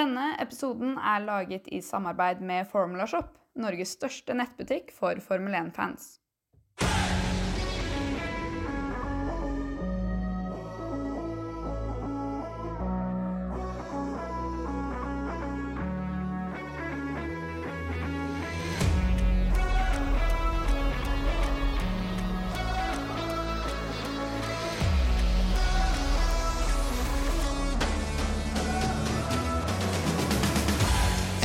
Denne episoden er laget i samarbeid med Formula Shop, Norges største nettbutikk for Formel 1-fans.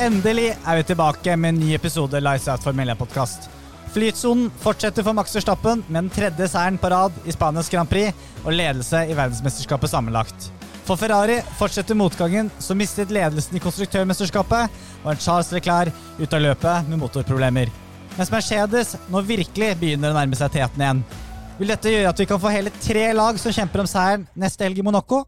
Endelig er vi tilbake med en ny episode Lights Out for Podkast. Flytsonen fortsetter for Max Verstappen med den tredje seieren på rad i Spanias Grand Prix og ledelse i verdensmesterskapet sammenlagt. For Ferrari fortsetter motgangen, som mistet ledelsen i konstruktørmesterskapet, og en Charles Leclerc ut av løpet med motorproblemer. Mens Mercedes nå virkelig begynner å nærme seg teten igjen. Vil dette gjøre at vi kan få hele tre lag som kjemper om seieren neste helg i Monaco?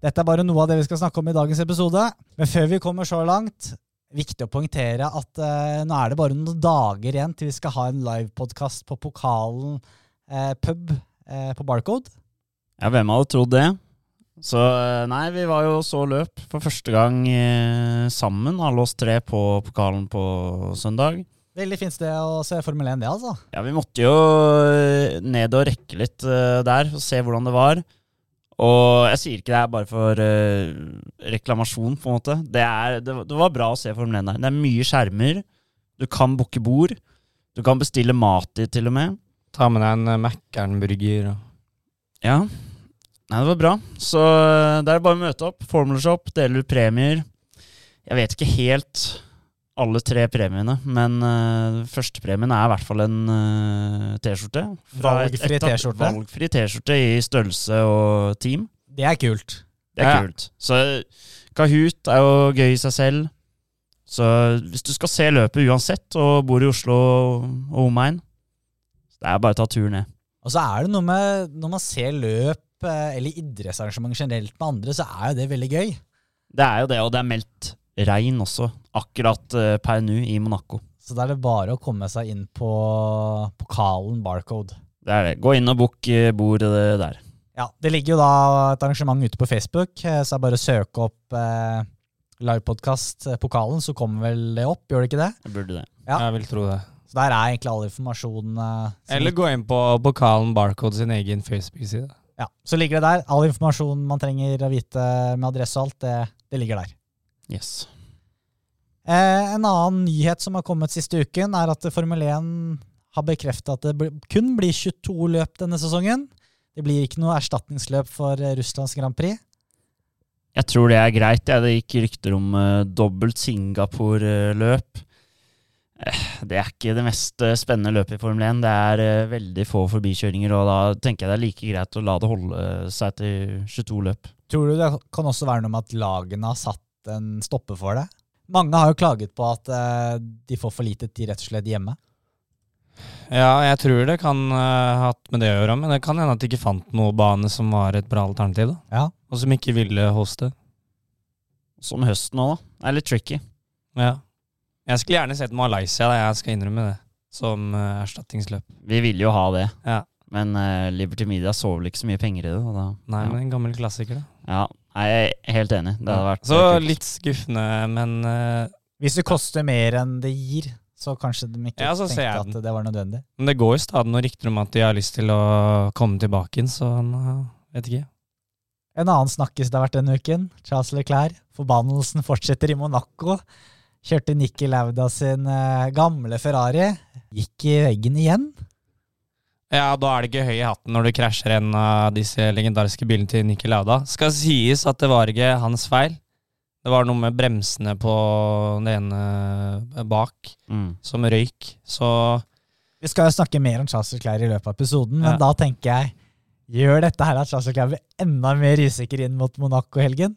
Dette er bare noe av det vi skal snakke om i dagens episode. Men før vi kommer så langt, viktig å poengtere at uh, nå er det bare noen dager igjen til vi skal ha en livepodkast på Pokalen uh, pub uh, på Barcode. Ja, hvem hadde trodd det? Så nei, vi var jo så løp for første gang sammen, alle oss tre, på pokalen på søndag. Veldig fint sted å se Formel 1, det, altså. Ja, vi måtte jo ned og rekke litt der og se hvordan det var. Og jeg sier ikke det er bare for uh, reklamasjon, på en måte. Det, er, det, det, var bra å se Formel 1 der. Det er mye skjermer. Du kan booke bord. Du kan bestille mat i, til og med. Ta med deg en uh, Mækkern-burger. Ja. Nei, det var bra. Så uh, det er bare å møte opp. Formula Shop deler ut premier. Jeg vet ikke helt alle tre premiene, men uh, førstepremien er i hvert fall en uh, T-skjorte. Valgfri T-skjorte? Valgfri T-skjorte i størrelse og team. Det er kult. Det er ja. kult. Så Kahoot er jo gøy i seg selv. Så hvis du skal se løpet uansett, og bor i Oslo og omegn, det er bare å ta turen ned. Og så er det noe med Når man ser løp eh, eller idrettsarrangement generelt med andre, så er jo det veldig gøy. Det er jo det, og det er meldt regn også, akkurat uh, per nå i Monaco. Så da er det bare å komme seg inn på pokalen Barcode. Det er det. Gå inn og book uh, bord uh, der. Ja, Det ligger jo da et arrangement ute på Facebook, så det er bare å søke opp eh, livepodkast-pokalen, så kommer vel det opp, gjør det ikke det? Jeg burde det. Ja. Jeg vil tro det. Så der er egentlig all informasjonen Eller gå inn på pokalen Barcode sin egen Facebook-side. Ja, Så ligger det der. All informasjon man trenger å vite med adresse og alt, det, det ligger der. Yes. Eh, en annen nyhet som har kommet siste uken, er at Formel 1 har bekrefta at det kun blir 22 løp denne sesongen. Det blir ikke noe erstatningsløp for eh, Russlands Grand Prix. Jeg tror det er greit. Ja. Det gikk rykter om uh, dobbelt Singapore-løp. Eh, det er ikke det mest spennende løpet i Formel 1. Det er uh, veldig få forbikjøringer, og da tenker jeg det er like greit å la det holde seg til 22 løp. Tror du det kan også være noe med at lagene har satt en stopper for det. Mange har jo klaget på at uh, de får for lite tid rett og slett hjemme. Ja, jeg tror det kan ha uh, hatt med det å gjøre, men det kan hende at de ikke fant noe bane som var et bra alternativ. da. Ja. Og som ikke ville hoste. Som høsten òg, da. Det er litt tricky. Ja. Jeg skulle gjerne sett Malaysia, da. jeg skal innrømme det, som uh, erstatningsløp. Vi ville jo ha det. Ja. Men uh, Liberty Media så vel ikke så mye penger i det. Da. Nei, ja. men en gammel klassiker, da. Ja, jeg er helt enig. Det hadde vært Så litt skuffende, men uh, Hvis det koster mer enn det gir, så kanskje de ikke ja, tenkte at det var nødvendig. Men det går jo stadig noen rykter om at de har lyst til å komme tilbake igjen, så han vet ikke. En annen snakkes det har vært denne uken. Charles Leclerc. Forbannelsen fortsetter i Monaco. Kjørte Nikki Lauda sin uh, gamle Ferrari. Gikk i veggen igjen. Ja, da er det ikke høy i hatten når du krasjer en av disse legendariske bilene til Nikki Lauda. Skal sies at det var ikke hans feil. Det var noe med bremsene på det ene bak mm. som røyk, så Vi skal jo snakke mer om Charles Leclerc i løpet av episoden, men ja. da tenker jeg Gjør dette her at Charles Leclerc blir enda mer usikker inn mot Monaco-helgen?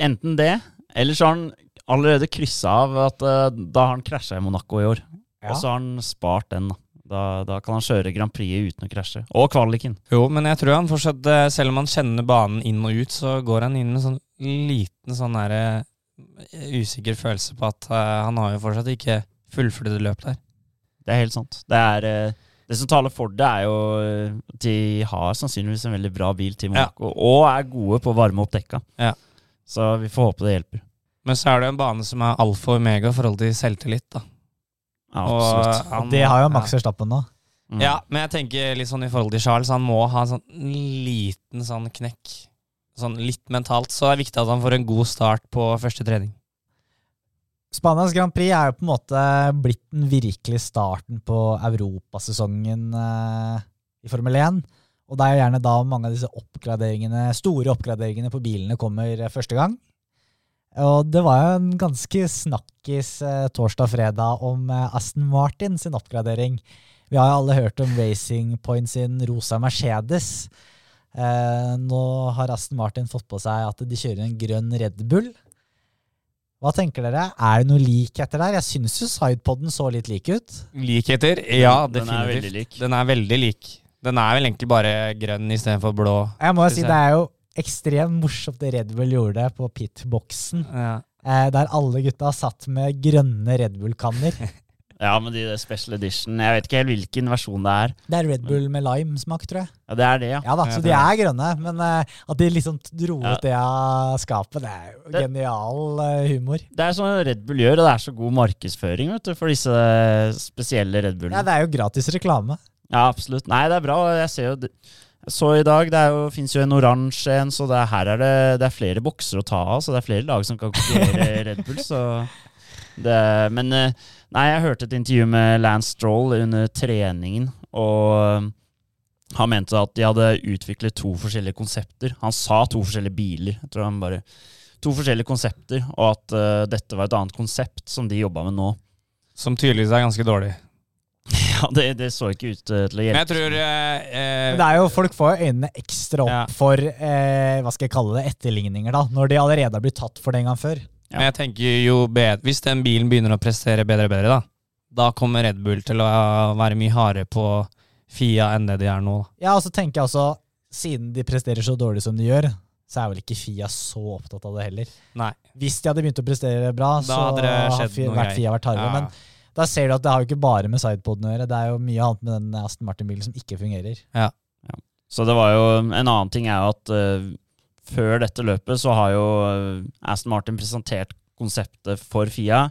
Enten det, eller så har han allerede kryssa av at uh, da har han krasja i Monaco i år. Ja. Og så har han spart den, da. Da, da, kan han kjøre Grand Prix uten å krasje. Og kvaliken. Jo, men jeg tror han fortsatt, eh, selv om han kjenner banen inn og ut, så går han inn med sånn liten sånn derre eh, usikker følelse på at uh, han har jo fortsatt ikke fullført løp der. Det er helt sant. Det, er, det som taler for det, er jo de har sannsynligvis en veldig bra bil til Monaco, ja. og er gode på å varme opp dekka. Ja. Så vi får håpe det hjelper. Men så er det en bane som er alfa og omega i forhold til selvtillit. da. Ja, Og absolutt. han Det har jo Max Verstappen nå. Mm. Ja, men jeg tenker litt sånn i forhold til Charles, han må ha en sånn liten sånn knekk. Sånn litt mentalt. Så det er viktig at han får en god start på første trening. Spanias Grand Prix er jo på en måte blitt den virkelige starten på europasesongen eh, i Formel 1. Og det er jo gjerne da mange av disse oppgraderingene, store oppgraderingene på bilene kommer eh, første gang. Og det var jo en ganske snakkis eh, torsdag-fredag om eh, Aston Martin sin oppgradering. Vi har jo alle hørt om Racing Point sin rosa Mercedes. Eh, nå har Aston Martin fått på seg at de kjører en grønn Red Bull. Hva tenker dere? Er det noe likheter der? Jeg syns jo Sidepoden så litt lik ut. Likheter? Ja, Den er definitivt. veldig lik. Den er veldig lik. Den er vel egentlig bare grønn istedenfor blå. Jeg må jo si. Det er jo ekstremt morsomt det Red Bull gjorde på pitboksen. Ja. Eh, der alle gutta satt med grønne Red Bull-kanner. Ja, men de special edition Jeg vet ikke helt hvilken versjon det er. Det er Red Bull med lime-smak, tror jeg. Ja, det er det, ja. Ja da, Så de er grønne. Men eh, at de liksom dro Ja. ut det av skapet, det er jo genial eh, humor. Det er sånn Red Bull gjør, og det er så god markedsføring vet du, for disse spesielle Red Ja, Det er jo gratis reklame. Ja, absolutt. Nei, det er bra. Jeg ser jo så i dag, det jo, finnes jo en oransje en, så det er, her er det, det er flere bokser å ta av. Så det er flere lag som kan konkurrere Red Bull. Så det, men eh, nei, jeg hørte et intervju med Lance Stroll under treningen, og eh, han mente at de hadde utviklet to forskjellige konsepter. Han sa to forskjellige biler. Jeg tror han bare To forskjellige konsepter, og at uh, dette var et annet konsept som de jobba med nå. Som tydeligvis er ganske dårlig. Ja, det, det så ikke ut eh, til å Men hjelpe. jeg tror eh, eh, det er jo, folk får jo øynene ekstra opp Ja. for eh, hva skal jeg kalle det, etterligninger, da, når de allerede har blitt tatt for det en gang før. Ja. Men jeg tenker jo bed- Hvis den bilen begynner å prestere bedre og bedre, da Da kommer Red Bull til å være mye hardere på Fia enn det de er nå. da. Ja, og så tenker jeg også, siden de presterer så dårlig som de gjør, så er vel ikke Fia så opptatt av det heller. Nei. Hvis de hadde begynt å prestere bra, Da så hadde det har Fia, noe vært. Fia vært hardere. Ja. Men da ser du at det har jo ikke bare med sidepoden å gjøre, det er jo mye annet med den Aston Martin-bilen som ikke fungerer. Ja. Så det var jo En annen ting er jo at uh, før dette løpet så har jo eh, Aston Martin presentert konseptet for Fia.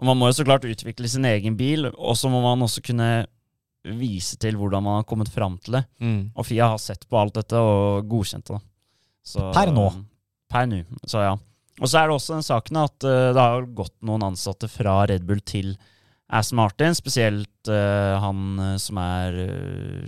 Og man må jo så klart utvikle sin egen bil, og så må man også kunne vise til hvordan man har kommet fram til det. Mm. Og Fia har sett på alt dette og godkjent det. Så, Per nå. Per nå, så ja. Og så er det også den saken at eh, det har gått noen ansatte fra Red Bull til Aston Martin, spesielt eh, han eh, som er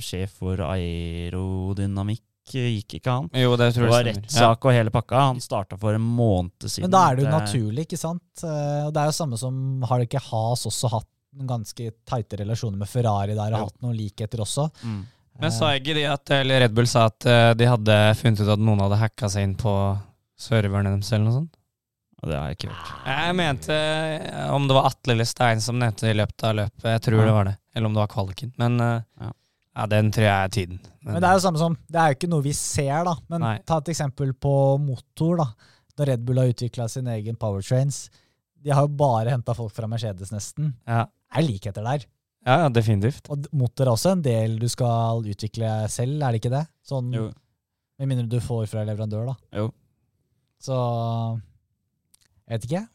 sjef for aerodynamikk, gikk ikke han? Jo, det tror Det var rettssak og hele pakka. Han starta for en måned siden. Men da er det jo naturlig, ikke sant? Det er jo samme som har det ikke Has også hatt noen ganske tighte relasjoner med Ferrari der, og Jo. hatt noen likheter også. Mm. Men sa ikke de at Eller Red Bull sa at de hadde funnet ut at noen hadde hacka seg inn på serverne deres, eller noe sånt? Og det har jeg ikke hørt. Jeg mente eh, om det var Atle eller Stein som nevnte i løpet av løpet. Jeg tror Ja. det var det. Eller om det var kvaliken. Men eh, Ja. ja, den tror jeg er tiden. Men det er jo samme som, det er jo ikke noe vi ser, da. Men Nei. ta et eksempel på motor, da. Da Red Bull har utvikla sin egen powertrains. De har jo bare henta folk fra Mercedes, nesten. ja. Det er likheter der. ja, ja, definitivt. Og motor er også en del du skal utvikle selv, er det ikke det? Sånn, Jo. Med mindre du får fra leverandør, da. Jo. Så Jeg vet ikke.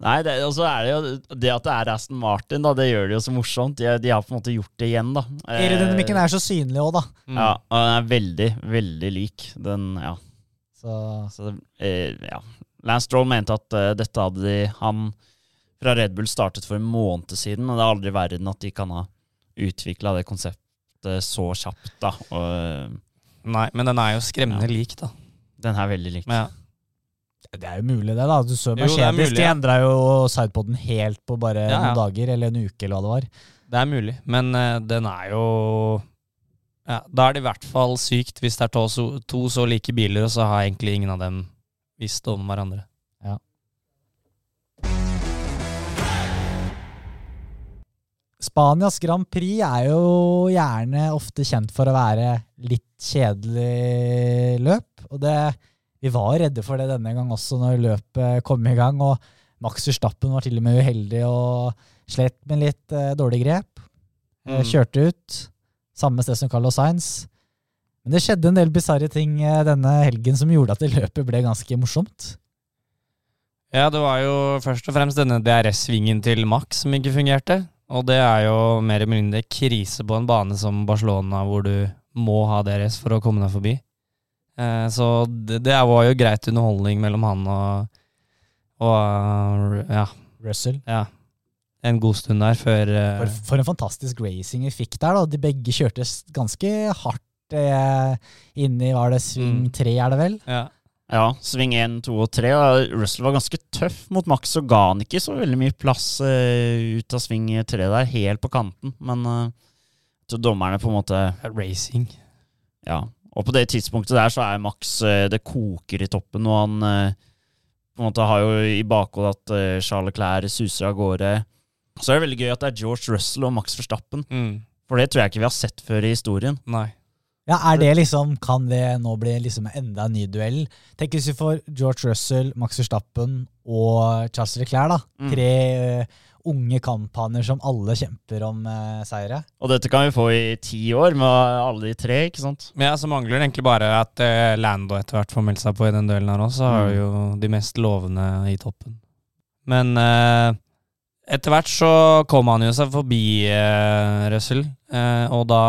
Nei, det, og så er det jo det at det er Aston Martin, da, det gjør det jo så morsomt. De, de har på en måte gjort det igjen, da. Eh, Aerodynamikken er så synlig òg, da. Mm. Ja, og den er veldig, veldig lik. Den, ja. Så Så, eh, ja. Lance Stroll mente at uh, dette hadde de Han fra Red Bull startet for en måned siden, og det er aldri i verden at de kan ha utvikla det konseptet så kjapt, da. Og eh, Nei, men den er jo skremmende Ja. lik, da. den er veldig lik. Men ja. Det er jo mulig, det. da Du så er Mercedes, de endra jo sidepoden helt på bare Ja, ja. noen dager, eller en uke, eller hva det var. Det er mulig, men uh, den er jo ja, Da er det i hvert fall sykt hvis det er to så, to så like biler, og så har egentlig ingen av dem visst om hverandre. Spanias Grand Prix er jo gjerne ofte kjent for å være litt kjedelig løp. Og det, vi var redde for det denne gang også, når løpet kom i gang. Og Max Verstappen var til og med uheldig og slet med litt eh, dårlig grep. Eh, Mm. Kjørte ut. Samme sted som Carlos Sainz. Men det skjedde en del bisarre ting eh, denne helgen som gjorde at det løpet ble ganske morsomt. Ja, det var jo først og fremst denne DRS-svingen til Max som ikke fungerte. Og det er jo mer eller mindre krise på en bane som Barcelona, hvor du må ha DRS for å komme deg forbi. Eh, så det, det var jo greit underholdning mellom han og, og ja, Russell. ja, en god stund der før eh, For, for en fantastisk racing vi fikk der. da. De begge kjørte ganske hardt eh, inn i var det sving Mm. tre, er det vel? ja. Ja, sving 1, 2 og 3. Og Russell var ganske tøff mot Max og ga han ikke så veldig mye plass eh, ut av sving 3 der, helt på kanten. Men eh, så dommerne på en måte Racing. Ja. Og på det tidspunktet der så er Max eh, Det koker i toppen, og han eh, på en måte har jo i bakhodet at eh, Charles Leclerc suser av gårde. Så er det veldig gøy at det er George Russell og Max Verstappen. Mm. For det tror jeg ikke vi har sett før i historien. Nei. Ja, er det liksom, Kan det nå bli liksom enda en ny duell? Tenk hvis vi får George Russell, Max Verstappen og Charles Leclerc. da. Mm. Tre uh, unge kamphaner som alle kjemper om uh, seire. Og dette kan vi få i ti år med alle de tre, ikke sant? Ja, så mangler det egentlig bare at uh, Lando etter hvert får meldt seg på i den duellen her også. Så har Mm. jo de mest lovende i toppen. Men eh, etter hvert så kom han jo seg forbi eh, Russell, eh, og da,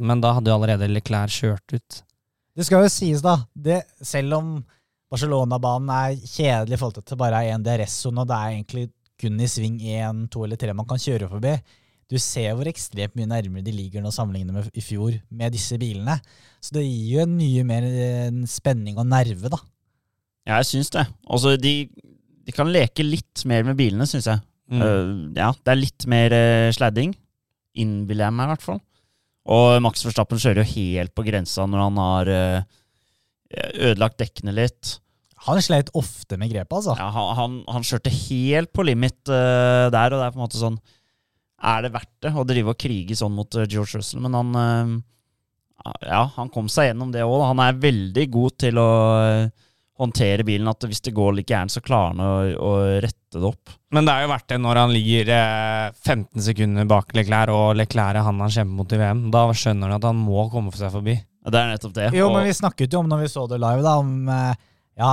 men da hadde jo allerede Leclerc kjørt ut. Det skal jo sies, da. Det, selv om Barcelona-banen er kjedelig i forhold til at det bare er én DRS-sone, og det er egentlig kun i sving én, to eller tre man kan kjøre forbi. Du ser hvor ekstremt mye nærmere de ligger nå sammenlignet med i fjor med disse bilene. Så det gir jo en mye mer en spenning og nerve, da. Ja, jeg syns det. Altså, de, de kan leke litt mer med bilene, syns jeg. Mm. Eh, ja, det er litt mer uh, sladding. Innbiller jeg meg, i hvert fall. Og Max Verstappen kjører jo helt på grensa når han har eh, ødelagt dekkene litt. Han sleit ofte med grepet, altså. Ja, han, han, han kjørte helt på limit uh, der, og det er på en måte sånn Er det verdt det å drive og krige sånn mot eh, George Russell? Men han eh, Ja, han kom seg gjennom det òg. Han er veldig god til å eh, håndtere bilen. At hvis det går litt gærent, så klarer han å, å rette det opp. Men det er jo verdt det når han ligger eh, 15 sekunder bak Leclerc, og Leclerc er han han kjemper mot i VM. Da skjønner han at han må komme seg forbi. Det er nettopp det. Jo, og- men vi snakket jo om når vi så det live, da, om eh, ja,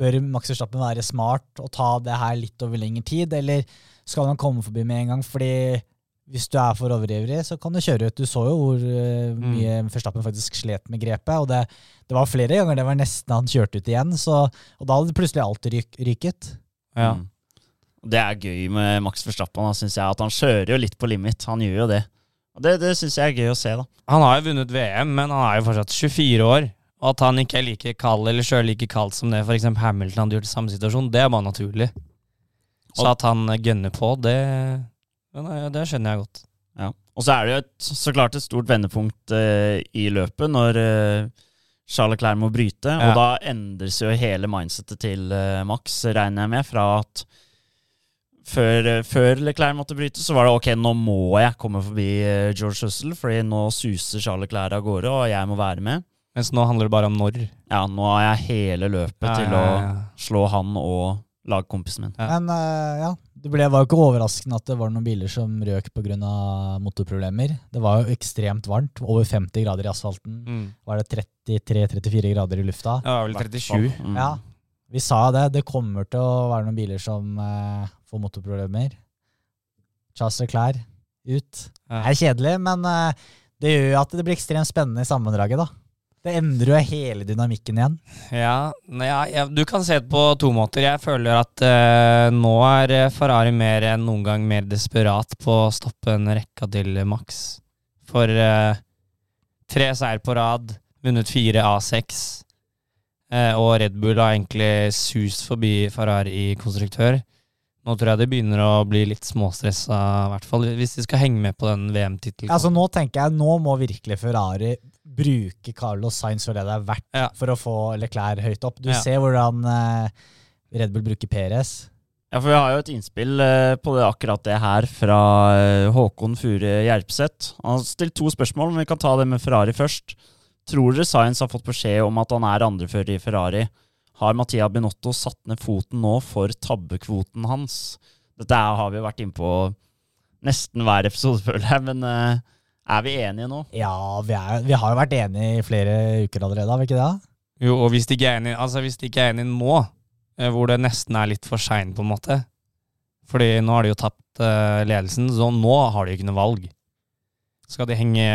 bør Max Verstappen være smart og ta det her litt over lengre tid, eller skal han komme forbi med en gang? Fordi hvis du er for overivrig, så kan du kjøre ut. Du så jo hvor mye Mm. mye Verstappen faktisk slet med grepet, og det, det var flere ganger det var nesten han kjørte ut igjen, så, og da hadde plutselig alt ryk, ryket. Ja. Mm. Det er gøy med Max Verstappen, da, synes jeg. At han kjører jo litt på limit. Han gjør jo det. Og det, det syns jeg er gøy å se, da. Han har jo vunnet VM, men han er jo fortsatt 24 år. Og at han ikke er like kald eller sjøl like kaldt som det f.eks. Hamilton hadde gjort i samme situasjon, det er bare naturlig. Så at han gønner på, det, det, det skjønner jeg godt. Ja. Og så er det jo et, så klart et stort vendepunkt eh, i løpet når eh, Charles Leclerc må bryte. Ja. Og da endres jo hele mindsetet til eh, Max, regner jeg med, fra at før, eh, før Leclerc måtte bryte, så var det ok, nå må jeg komme forbi eh, George Russell, fordi nå suser Charles Leclerc av gårde, og jeg må være med. Mens nå handler det bare om når. Ja, nå har jeg hele løpet Ja, til ja, å ja. slå han og lagkompisen min. Ja. Men uh, ja, det ble, var jo ikke overraskende at det var noen biler som røk pga. motorproblemer. Det var jo ekstremt varmt, over 50 grader i asfalten. Mm. Var det 33-34 grader i lufta? Ja, Det var vel 37. Mm. Ja, vi sa det. Det kommer til å være noen biler som eh, får motorproblemer. Charles Leclerc ut. Ja. Det er kjedelig, men eh, det gjør jo at det blir ekstremt spennende i sammendraget, da. Det endrer jo hele dynamikken igjen. Ja, ja, ja, du kan se det på to måter. Jeg føler at eh, nå er eh, Ferrari mer enn noen gang mer desperat på å stoppe en rekka til Max. For eh, tre seier på rad, vunnet fire av seks, eh, og Red Bull har egentlig sust forbi Ferrari konstruktør. Nå tror jeg de begynner å bli litt småstressa, i hvert fall hvis de skal henge med på den VM-tittelen. Altså Nå tenker jeg, nå må virkelig Ferrari bruke Carlos Sainz for det det er verdt Ja. for å få Leclerc høyt opp. Du Ja. ser hvordan eh, Red Bull bruker Perez. Ja, for vi har jo et innspill eh, på det, akkurat det her fra eh, Håkon Fure Gjerpseth. Han har stilt to spørsmål, men vi kan ta det med Ferrari først. Tror dere Science har fått beskjed om at han er andrefører i Ferrari? Har Mattia Binotto satt ned foten nå for tabbekvoten hans? Dette har vi jo vært inne på nesten hver episode, føler jeg, men eh, Er vi enige nå? Ja, vi, er, vi har jo vært enige i flere uker allerede, har vi ikke det? Jo, og hvis de ikke er enige, altså hvis de ikke er enige nå, eh, hvor det nesten er litt for seint, på en måte Fordi nå har de jo tapt eh, ledelsen, så nå har de ikke noe valg. Skal de henge,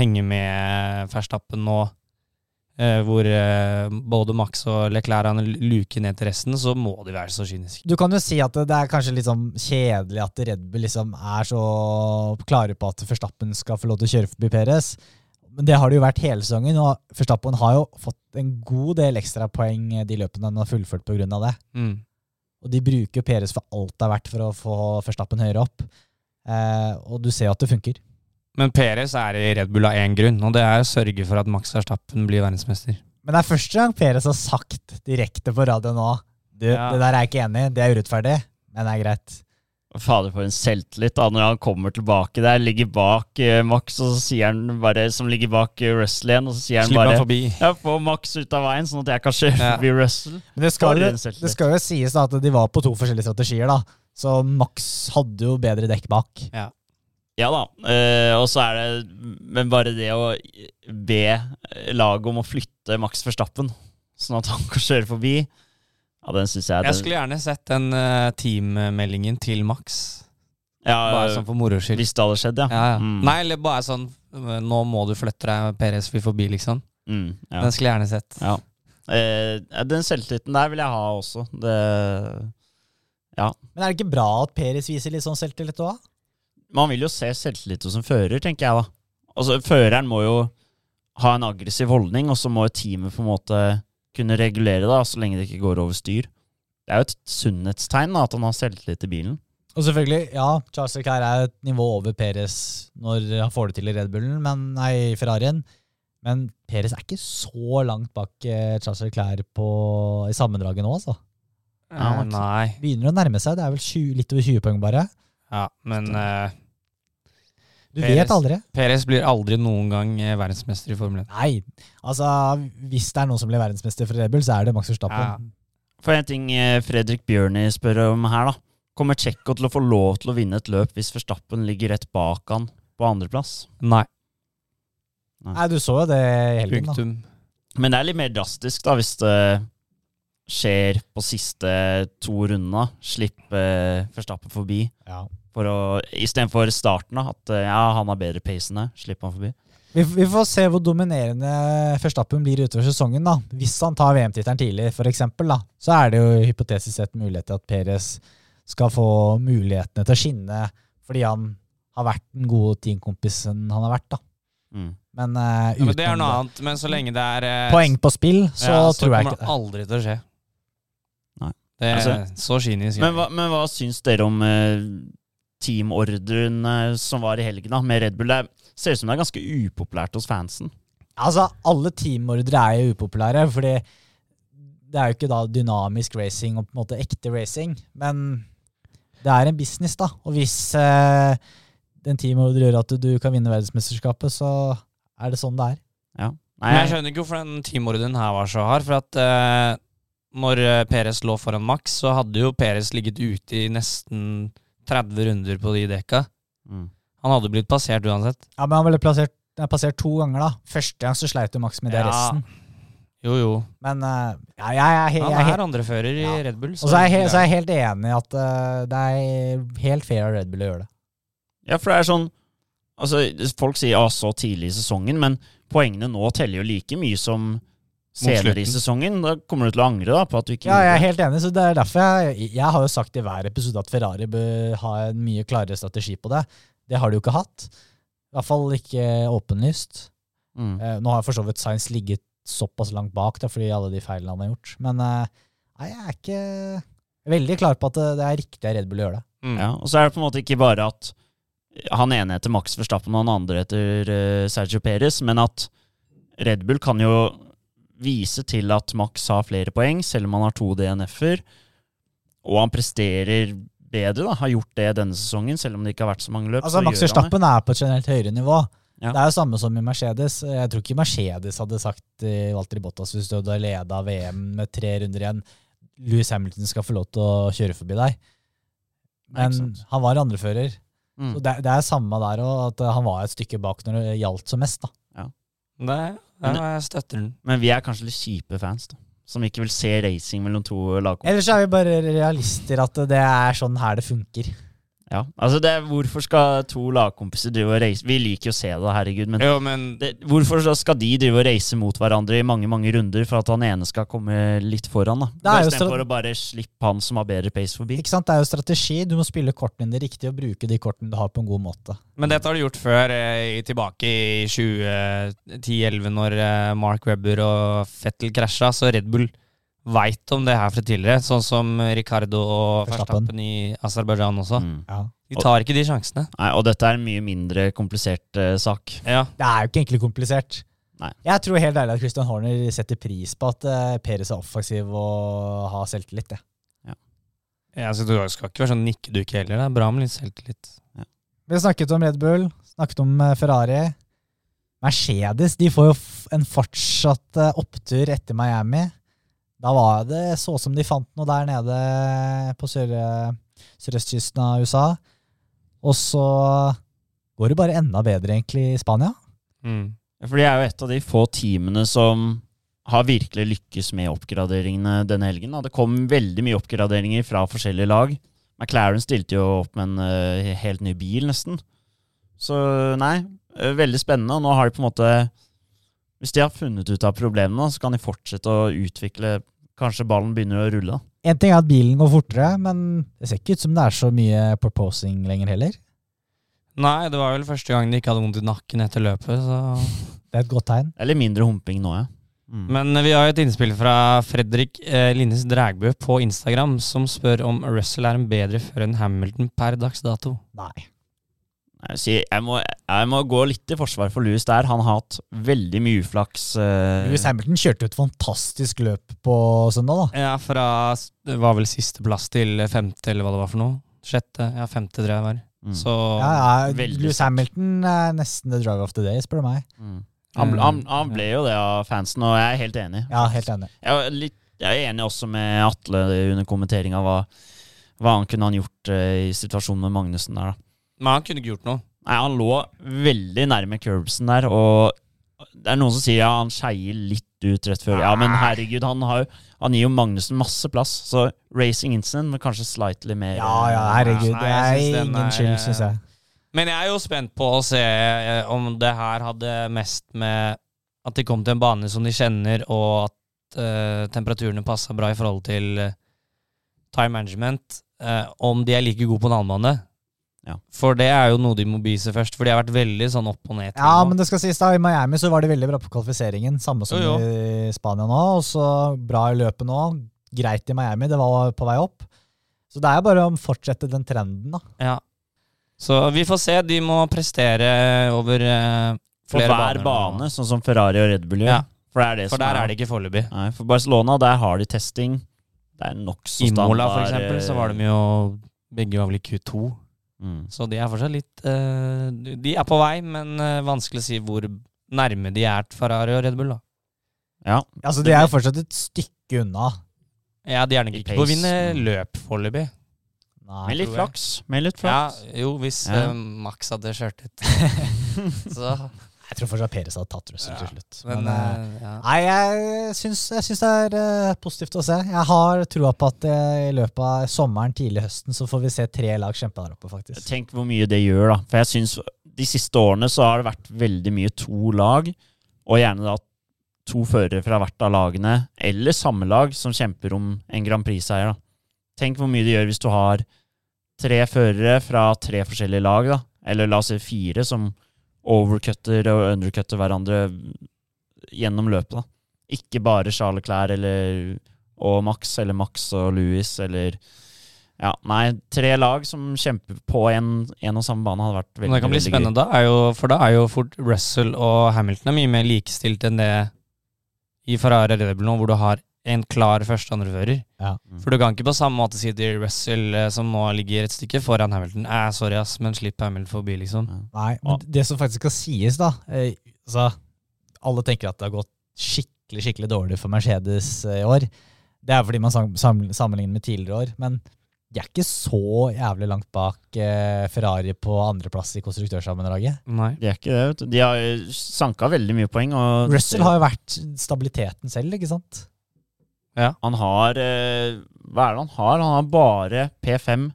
henge med Ferstappen nå, hvor eh, både Max og Leclerc luker ned til resten, så må de være så kyniske. Du kan jo si at det er kanskje litt sånn kjedelig at Red Bull liksom er så klare på at Verstappen skal få lov til å kjøre forbi Perez. Men det har det jo vært hele sesongen, og Verstappen har jo fått en god del ekstrapoeng de løpene han har fullført pga. det. Mm. Og de bruker Perez for alt det er verdt for å få Verstappen høyere opp. Eh, og du ser jo at det funker. Men Perez er i Red Bull av én grunn, og det er å sørge for at Max Verstappen blir verdensmester. Men det er første gang Perez har sagt direkte på radio nå Du, Ja. det der er jeg ikke enig i, det er urettferdig, men det er greit. Fader, for en selvtillit da, når han kommer tilbake der, ligger bak eh, Max, og så sier han bare, som ligger bak uh, Russell igjen, og så sier han Slipper bare han forbi. ja, Få Max ut av veien, sånn at jeg kan kjøre Ja. forbi Russell. Men det skal, jo, en selvtillit. det skal jo sies da at de var på to forskjellige strategier, da. Så Max hadde jo bedre dekk bak. Ja da, eh, og så er det Men bare det å be laget om å flytte Max Verstappen, sånn at han kan kjøre forbi, ja, den syns jeg Jeg skulle gjerne sett den uh, teammeldingen til Max. ja, Bare sånn for moro skyld. Hvis det hadde skjedd, ja. Ja, ja. Mm. Nei, eller bare sånn uh, Nå må du flytte deg, Perez vil forbi, liksom. Mm, ja. Den skulle jeg gjerne sett. Ja. Eh, den selvtilliten der vil jeg ha også. Det, Men er det ikke bra at Peres viser litt sånn selvtillit òg? Man vil jo se selvtillit hos en fører, tenker jeg da. Altså, føreren må jo ha en aggressiv holdning, og så må jo teamet på en måte kunne regulere det, så lenge det ikke går over styr. Det er jo et sunnhetstegn da, at han har selvtillit i bilen. Og selvfølgelig, ja, Charles Leclerc er et nivå over Peres når han får det til i Red Bullen, men nei, Ferrarien. Men Peres er ikke så langt bak eh, Charles Leclerc på, i sammendraget nå, altså. Ja, nei. Begynner å nærme seg. Det er vel 20, litt over 20 poeng, bare. Ja, men uh, Du Peres, vet aldri. Perez blir aldri noen gang eh, verdensmester i Formel 1. Nei, altså hvis det er noen som blir verdensmester for Red Bull, så er det Max Verstappen. For en ting eh, Fredrik Bjørni spør om her, da. Kommer Tsjekko til å få lov til å vinne et løp hvis Verstappen ligger rett bak han på andreplass? Nei. Nei, du så jo det i helgen, da. Men det er litt mer drastisk da, hvis det skjer på siste to rundene. Slippe Verstappen forbi. Ja. For å, Istedenfor starten, da. At eh, ja, han har bedre pace enn det. Slipp han forbi. Vi, vi får se hvor dominerende Verstappen blir utover sesongen. da. Hvis han tar VM-tittelen tidlig, for eksempel, da, så er det jo hypotetisk sett mulighet til at Perez skal få mulighetene til å skinne fordi han har vært den gode teamkompisen han har vært. da. Mm. Men, uh, Ja, men det er noe annet. Men så lenge det er uh, poeng på spill, så ja, tror jeg ikke det det. aldri til å skje. Det er Altså, så kynisk. Men, hva, men hva syns dere om eh, teamordren eh, som var i helgen da, med Red Bull? Det er- ser ut som det er ganske upopulært hos fansen. Altså, Alle teamordre er jo upopulære, fordi det er jo ikke da dynamisk racing og på en måte ekte racing. Men det er en business, da. Og hvis eh, den teamordre gjør at du kan vinne verdensmesterskapet, så er det sånn det er. Nei, jeg skjønner ikke hvorfor den teamordren her var så hard. For at eh, når Peres lå foran Max, så hadde jo Peres ligget ute i nesten 30 runder på de dekka. mm. Han hadde blitt passert uansett. Ja, Men han ble plassert, er passert to ganger, da. Første gang så sleit jo Max med det Ja. resten. Jo, jo. Men uh, ja, jeg, jeg, jeg, Han jeg, er er andrefører i Red Bull. Og så er, jeg, så er jeg helt enig i at uh, det er helt fair av Red Bull å gjøre det. Ja, for det er sånn Altså, Folk sier ja, så tidlig i sesongen, men poengene nå teller jo like mye som senere i sesongen. Da kommer du til å angre da på at du ikke Ja, jeg er helt enig, så det er derfor jeg, jeg har jo sagt i hver episode at Ferrari bør ha en mye klarere strategi på det. Det har de jo ikke hatt. I hvert fall ikke åpenlyst. Mm. Eh, nå har for så vidt Science ligget såpass langt bak da, fordi alle de feilene han har gjort. Men eh, nei, jeg er ikke veldig klar på at det, det er riktig av Red Bull å gjøre det. Mm. Ja, og så er det på en måte ikke bare at han ene heter Max Verstappen og han andre heter eh, Sergio Perez, men at Red Bull kan jo vise til at Max har flere poeng, selv om han har to DNF-er, og han presterer bedre, da, har gjort det denne sesongen, selv om det ikke har vært så mange løp. Altså, Max. Verstappen er på et generelt høyere nivå. Ja. Det er jo samme som i Mercedes. Jeg tror ikke Mercedes hadde sagt til Walter Bottas hvis du hadde leda VM med tre runder igjen Louis Hamilton skal få lov til å kjøre forbi deg. Men han var andrefører. Mm. Så det, det er samme der òg, at han var et stykke bak når det gjaldt som mest. da. Ja, jeg støtter den. Men vi er kanskje litt kjipe fans, da. Som ikke vil se racing mellom to lagkompiser. Ellers er vi bare realister, at det er sånn her det funker. Ja, altså det, Hvorfor skal to lagkompiser drive og reise Vi liker jo å se det, herregud, men Jo, men det, hvorfor skal de drive og reise mot hverandre i mange mange runder for at han ene skal komme litt foran? da? Istedenfor å bare slippe han som har bedre pace forbi. Ikke sant? Det er jo strategi. Du må spille kortene dine riktig og bruke de kortene du har, på en god måte. Men dette har du gjort før, eh, tilbake i 2010-11, når eh, Mark Webber og Fettel krasja. Så Red Bull veit om det her fra tidligere, sånn som Ricardo og Verstappen. I Aserbajdsjan også. Mm. Ja. De tar ikke de sjansene. Nei, Og dette er en mye mindre komplisert uh, sak. Ja. Det er jo ikke egentlig komplisert. Nei. Jeg tror helt ærlig at Christian Horner setter pris på at uh, Peres er offensiv og har selvtillit. det. Ja, så Du skal ikke være sånn nikkedukke heller. Det er bra med litt selvtillit. Vi har snakket om Red Bull, snakket om eh, Ferrari. Mercedes de får jo f en fortsatt eh, opptur etter Miami. Da var det så som de fant noe der nede på sør sørøstkysten av USA. Og så går det bare enda bedre egentlig i Spania. Mm. For de er jo et av de få teamene som har virkelig lykkes med oppgraderingene denne helgen. da. Det kom veldig mye oppgraderinger fra forskjellige lag. McLaren stilte jo opp med en uh, helt ny bil, nesten. Så nei, eh, veldig spennende. Og nå har de på en måte Hvis de har funnet ut av problemene, så kan de fortsette å utvikle Kanskje ballen begynner å rulle. En ting er at bilen går fortere, men det ser ikke ut som det er så mye proposing lenger heller. Nei, det var vel første gang de ikke hadde vondt i nakken etter løpet. Så. Det er et godt tegn. Eller mindre humping nå, ja. Mm. Men vi har et innspill fra Fredrik eh, Linnes Drægbø på Instagram, som spør om Russell er en bedre fører enn Hamilton per dags dato. Nei. Jeg, må, jeg må gå litt i forsvar for Louis der. Han har hatt veldig mye uflaks. eh, Lewis Hamilton kjørte et fantastisk løp på søndag, da. Ja, fra Det var vel sisteplass til femte, eller hva det var for noe. Sjette. Ja, femte, tror jeg det var. mm. Så Ja, ja, Lewis. Hamilton er nesten the drive of the day, spør du meg. Mm. Han, han, han ble jo det av fansen, og jeg er helt enig. Ja, helt enig. Jeg er, litt, jeg er enig også med Atle under kommenteringa hva, hva han kunne han gjort eh, i situasjonen med Magnussen der. da. Men han kunne ikke gjort noe. Nei, Han lå veldig nærme curbsen der, og det er noen som sier ja, han skeier litt ut rett før. Ja, men herregud, han, har han gir jo Magnussen masse plass, så racing incident, men kanskje slightly mer Ja, ja, herregud. Nei, Det er ingen er, skyld, eh, syns jeg. Men jeg er jo spent på å se eh, om det her hadde mest med at de kom til en bane som de kjenner, og at uh, temperaturene passa bra i forhold til time management. Uh, om de er like gode på en annen bane. Ja. For det er jo noe de må bevise først, for de har vært veldig sånn opp og ned. Ja, nå. men det skal sies da, i Miami så var de veldig bra på kvalifiseringen, samme som Jo, i Spania nå. Og så bra i løpet nå. Greit i Miami, det var på vei opp. Så det er jo bare å fortsette den trenden, da. Ja. Så vi får se. De må prestere over eh, For hver baner nå. bane, sånn som Ferrari og Red Bull gjør. Ja. For det er det For som der er det ikke foreløpig. Nei, for Barcelona, der har de testing. Det er nokså I. Mola, for eksempel, så var de jo Begge var vel i Q2. Mm. Så de er fortsatt litt uh, De er på vei, men uh, vanskelig å si hvor nærme de er Ferrari og Red Bull. da Ja. Altså, De er jo fortsatt et stykke unna. Ja, De er nok ikke på å vinne løp foreløpig. Med litt flaks. Med litt Ja, jo, hvis Ja. Uh, Max hadde kjørt ut. så, Jeg tror fortsatt Peres hadde tatt Russell til slutt. men Men, ja. Nei, jeg syns, jeg syns det er uh, positivt å se. Jeg har trua på at uh, i løpet av sommeren, tidlig høsten, så får vi se tre lag kjempe der oppe, faktisk. Tenk hvor mye det gjør, da. For jeg synes de siste årene så har det vært veldig mye to lag, og gjerne da to førere fra hvert av lagene, eller samme lag, som kjemper om en Grand Prix-seier. da. Tenk hvor mye det gjør hvis du har tre førere fra tre forskjellige lag, da. Eller la oss si fire, som overcutter og undercutter hverandre gjennom løpet. da. Ikke bare Charles Clair eller, og Max, eller Max og Louis, eller ja, nei, tre lag som kjemper på en, en og samme bane hadde vært veldig gøy. det kan bli spennende, da, er jo, for da er jo fort Russell og Hamilton er mye mer likestilt enn det i Ferrari Red Bull nå, hvor du har en klar første- og andrefører. Ja. Mm. For du kan ikke på samme måte si til Russell, eh, som nå ligger et stykke foran Hamilton, eh, sorry ass, men slipp Hamilton forbi, liksom. Ja. Nei, men det som faktisk skal sies, da eh, altså, Alle tenker at det har gått skikkelig skikkelig dårlig for Mercedes eh, i år. Det er fordi man sam sam sammenligner med tidligere år. Men de er ikke så jævlig langt bak eh, Ferrari på andreplass i konstruktørsammendraget. Nei. De er ikke det, vet du. De har eh, sanka veldig mye poeng. Og Russell har jo vært stabiliteten selv, ikke sant? Han har eh, Hva er det han har? Han har bare P5.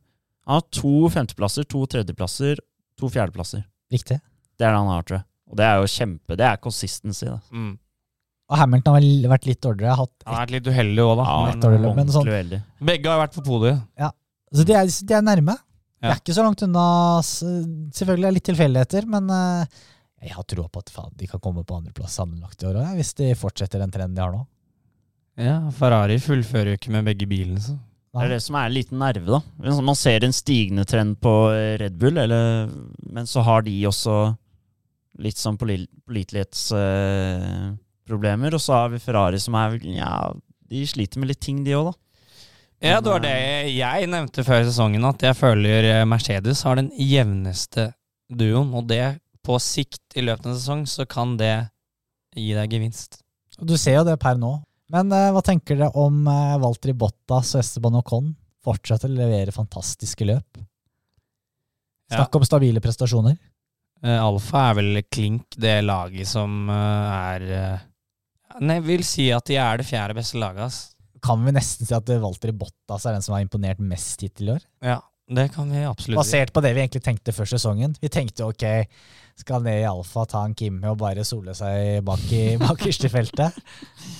Han har to femteplasser, to tredjeplasser, to fjerdeplasser. Riktig. Det er det han har, tror jeg. Og det er jo kjempe Det er consistency, da. Mm. Og Hamilton har vært litt dårligere. Hatt Han har vært litt uheldig òg, da. Ja, år men sånn- uheldig. Begge har vært på podiet. Så de er, de er nærme. De Ja. er ikke så langt unna. Selvfølgelig er det litt tilfeldigheter, men eh, jeg har troa på at faen, de kan komme på andreplass sammenlagt i år òg, hvis de fortsetter den trenden de har nå. Ja, Ferrari fullfører jo ikke med begge bilene, så. Det er det som er en liten nerve, da. Man ser en stigende trend på eh, Red Bull, eller, men så har de også litt sånn pålitelighetsproblemer. Uh, og så har vi Ferrari som er Ja, de sliter med litt ting, de òg, da. Ja, det var det jeg nevnte før sesongen, at jeg føler eh, Mercedes har den jevneste duoen, og det på sikt i løpet av en sesong, så kan det gi deg gevinst. Du ser jo det per nå. Men eh, hva tenker dere om uh, Valtteri Bottas og Esteban Ocon? Fortsetter å levere fantastiske løp. Snakk om stabile prestasjoner. Eh, Alfa er vel klink det laget som eh, er eh, Nei, jeg vil si at de er det fjerde beste laget, ass. Kan vi nesten si at eh, Valtteri Bottas er den som har imponert mest hittil i år? Ja, det kan vi absolutt. Basert på det vi egentlig tenkte før sesongen. Vi tenkte ok, skal ned i alfa, ta en Kimme og bare sole seg bak i bakerste feltet.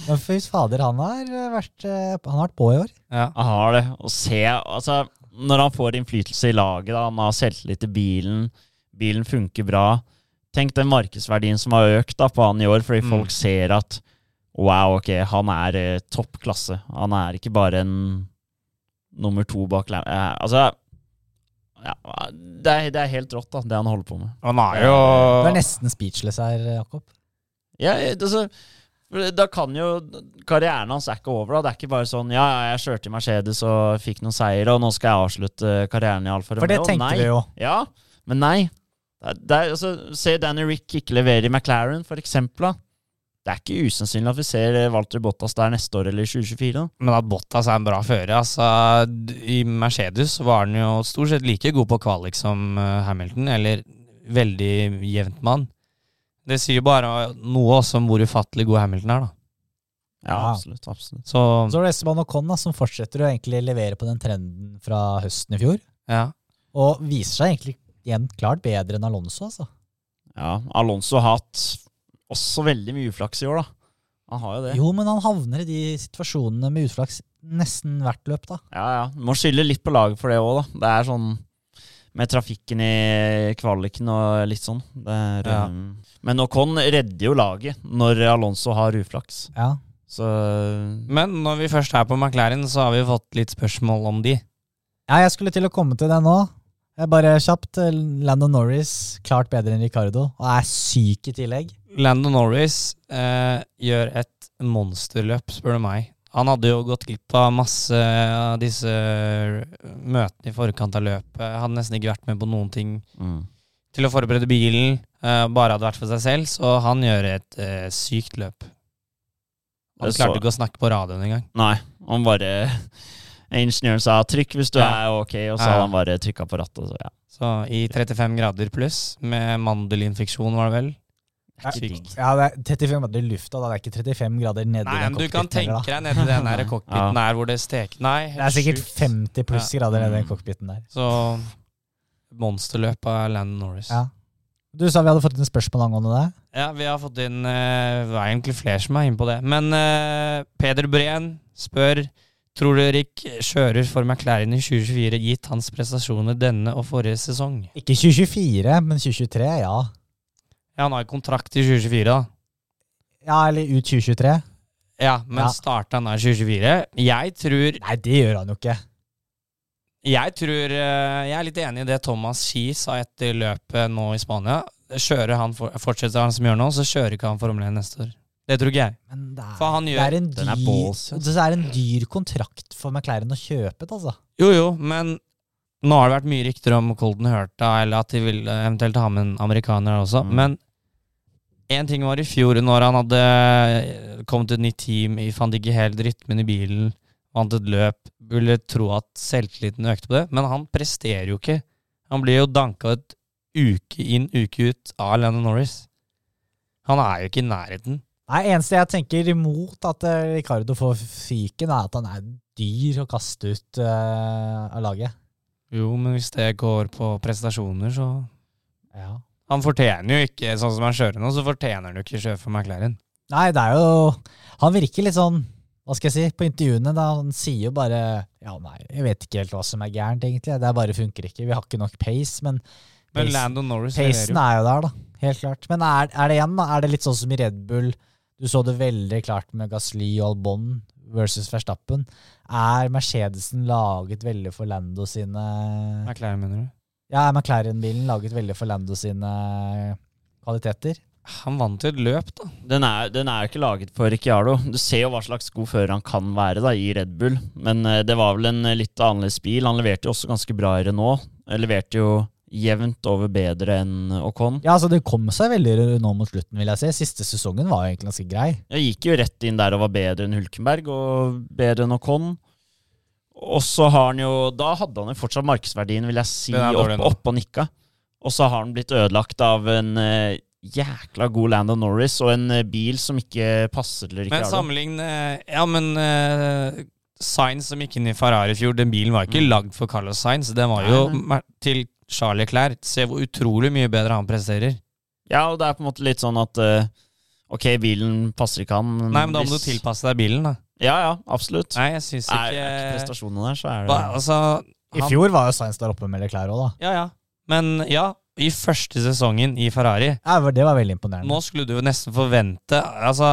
Men fy fader, han har vært, eh, han har vært på i år. Ja. Han har det. Å se Altså, når han får innflytelse i laget, da, han har selvtillit i bilen, bilen funker bra Tenk den markedsverdien som har økt da på han i år, fordi Mm. folk ser at wow, ok, han er eh, topp klasse. Han er ikke bare en nummer to bak Lam... Eh, altså ja, det, er, det er helt rått, da, det han holder på med. Han er jo Du er nesten speechless her, Jakob. Ja, altså Da kan jo Karrieren hans er ikke over. da Det er ikke bare sånn Ja, ja, jeg kjørte i Mercedes og fikk noen seier, og nå skal jeg avslutte karrieren i Alfa Romeo. For det tenkte nei. vi jo. Ja, men nei. Det er, altså, se Danny Rick ikke levere i McLaren, for eksempel. Da. Det er ikke usannsynlig at vi ser eh, Walter Bottas der neste år eller i 2024. Da. Men at Bottas er en bra fører altså, I Mercedes var han jo stort sett like god på kvalik som eh, Hamilton, eller veldig jevnt mann. Det sier bare noe også om hvor ufattelig god Hamilton er, da. Ja, Ja. absolutt. absolutt. Så Så er det Esteban Ocon da, som fortsetter å egentlig levere på den trenden fra høsten i fjor. ja. Og viser seg egentlig igjen klart bedre enn Alonso, altså. Ja, Alonso har hatt også veldig mye uflaks i år, da. Han har jo det. Jo, men han havner i de situasjonene med utflaks nesten hvert løp, da. Ja, ja. Må skylde litt på laget for det òg, da. Det er sånn med trafikken i kvaliken og litt sånn. Det er, Ja. um, Men Ocon redder jo laget når Alonso har uflaks. Ja. Så Men når vi først er på McLaren, så har vi fått litt spørsmål om de. Ja, jeg skulle til å komme til det nå. Jeg bare kjapt. eh, Landon Norris klart bedre enn Ricardo, og er syk i tillegg. Landon Norris eh, gjør et monsterløp, spør du meg. Han hadde jo gått glipp av masse av disse møtene i forkant av løpet. Hadde nesten ikke vært med på noen ting mm. til å forberede bilen. eh, bare hadde vært for seg selv, så han gjør et eh, sykt løp. Han Det klarte så- ikke å snakke på radioen engang. Nei, han bare Ingeniøren sa 'trykk hvis du Ja. er ok', og så Ja, ja. hadde han bare trykka på rattet. Så ja. Så i 35 grader pluss, med mandelinfeksjon, var det vel? Ja, Ikke digg. Ja, det er 35 grader i lufta, da. Det er ikke 35 grader nedi Nei, den men du kan tenke da. deg nedi den der cockpiten der hvor det steker Nei, Det er sikkert 50 pluss grader nedi den Mm. cockpiten der. Så monsterløp av Landon Norris. Ja. Du sa vi hadde fått inn spørsmål angående det. Ja, vi har fått inn uh, Det er egentlig flere som er inne på det. Men uh, Peder Breen spør Tror du Rick kjører for McLaren i 2024 gitt hans prestasjoner denne og forrige sesong? Ikke 2024, men 2023, ja. Ja, Han har kontrakt i 2024, da. Ja, eller ut 2023. Ja, men Ja. starta han da i 2024? Jeg tror Nei, det gjør han jo ikke. Jeg tror eh, Jeg er litt enig i det Thomas Ski sa etter løpet nå i Spania. Kjører han for, Fortsetter han som gjør nå, så kjører ikke han Formel 1 neste år. Det tror ikke jeg. Men det er, For han det gjør er en Den er balls, det er en dyr kontrakt for McLaren å kjøpe, altså. Jo, jo, men nå har det vært mye rykter om Colton Hurta, eller at de vil eh, eventuelt ha med en amerikaner også. Mm. Men én ting var i fjor, når han hadde eh, kommet til et nytt team, fant ikke helt rytmen i bilen, vant et løp, ville tro at selvtilliten økte på det, men han presterer jo ikke. Han blir jo danka ut uke inn, uke ut av Lennon Norris. Han er jo ikke i nærheten. Nei, eneste jeg tenker imot at eh, Ricardo får fyken, er at han er dyr å kaste ut uh, av laget. Jo, men hvis det går på prestasjoner, så Ja. Han fortjener jo ikke, sånn som han kjører nå, så fortjener han jo ikke kjøre for McLaren. Nei, det er jo Han virker litt sånn Hva skal jeg si? På intervjuene da han sier jo bare Ja, nei, jeg vet ikke helt hva som er gærent, egentlig. Det bare funker ikke. Vi har ikke nok pace, men Men pace- Landon Norris pacen er jo der, da. Helt klart. Men er, er det igjen, da? Er det litt sånn som i Red Bull? Du så det veldig klart med Gasly og Albon versus Verstappen. Er Mercedesen laget veldig for Lando sine McLaren, mener du? Ja, er McLaren-bilen laget veldig for Lando sine kvaliteter? Han vant jo et løp, da. Den er, den er ikke laget for Ricciardo. Du ser jo hva slags god fører han kan være da, i Red Bull. Men eh, det var vel en eh, litt annerledes bil. Han leverte jo også ganske bra i Renault. Han Leverte jo jevnt over bedre enn Ocon. Ja, altså Det kom seg veldig nå mot slutten, vil jeg si. Siste sesongen var jo egentlig ganske grei. Jeg gikk jo rett inn der og var bedre enn Hulkenberg og bedre enn Ocon. Og så har han jo Da hadde han jo fortsatt markedsverdien, vil jeg si, er opp, og nikka. Og så har han blitt ødelagt av en uh, jækla god Landon Norris og en uh, bil som ikke passer til Men Ricciardo. sammenlign eh, Ja, men uh, Sainz som gikk inn i Ferrari i fjor, den bilen var ikke Mm. lagd for Carlos Sainz. Den var jo til Charlie Clair. Se hvor utrolig mye bedre han presterer. Ja, og det er på en måte litt sånn at uh, Ok, bilen passer ikke han. Nei, men da må du tilpasse deg bilen, da. Ja, ja, absolutt. Nei, jeg syns Er, ikke er ikke prestasjonene der, så er det Hva, Altså I fjor var jo Sainz der oppe med Leclerc òg, da. Ja, ja. Men ja, i første sesongen i Ferrari Ja, det var veldig imponerende. Nå skulle du jo nesten forvente Altså,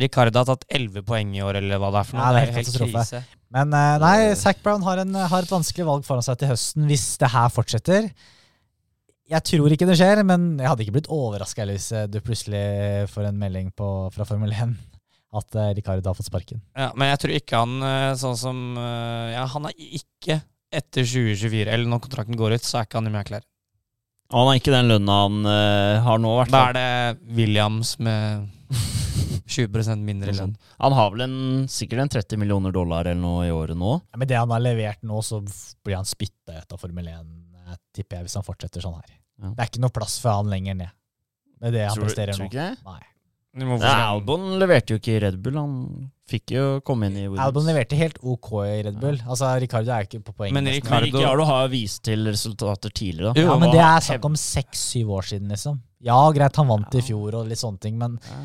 Ricardo har tatt 11 poeng i år, eller hva det er for noe. Ja, det er helt katastrofe. krise. Men eh, nei, Zac Brown har, en, har et vanskelig valg foran seg til høsten hvis det her fortsetter. Jeg tror ikke det skjer, men jeg hadde ikke blitt overraska hvis eh, du plutselig får en melding på, fra Formel 1 at uh, Ricardo har fått sparken. Ja, men jeg tror ikke han eh, sånn som eh, Ja, han er ikke etter 2024, eller når kontrakten går ut, så er ikke han i. Og han har ikke den lønna han uh, har nå, i hvert Da er det Williams med 20 mindre lønn. Han har vel en, sikkert en 30 millioner dollar eller noe i året nå. Ja, med det han har levert nå, så blir han spytta ut av Formel 1, jeg tipper jeg, hvis han fortsetter sånn her. Ja. Det er ikke noe plass for han lenger ned. Med det han Tror, presterer tror nå. Nei. Nei, Albon leverte jo ikke i Red Bull. Han fikk jo komme inn i Williams. Albon leverte helt OK i Red Bull. Altså, Ricardo er ikke på poeng. Men Ricardo, Men Ricardo- har jo vist til resultater tidligere. da. Jo, Ja, men det er snakk om seks-syv år siden, liksom. Ja, greit, han vant i fjor og litt sånne ting, men Ja,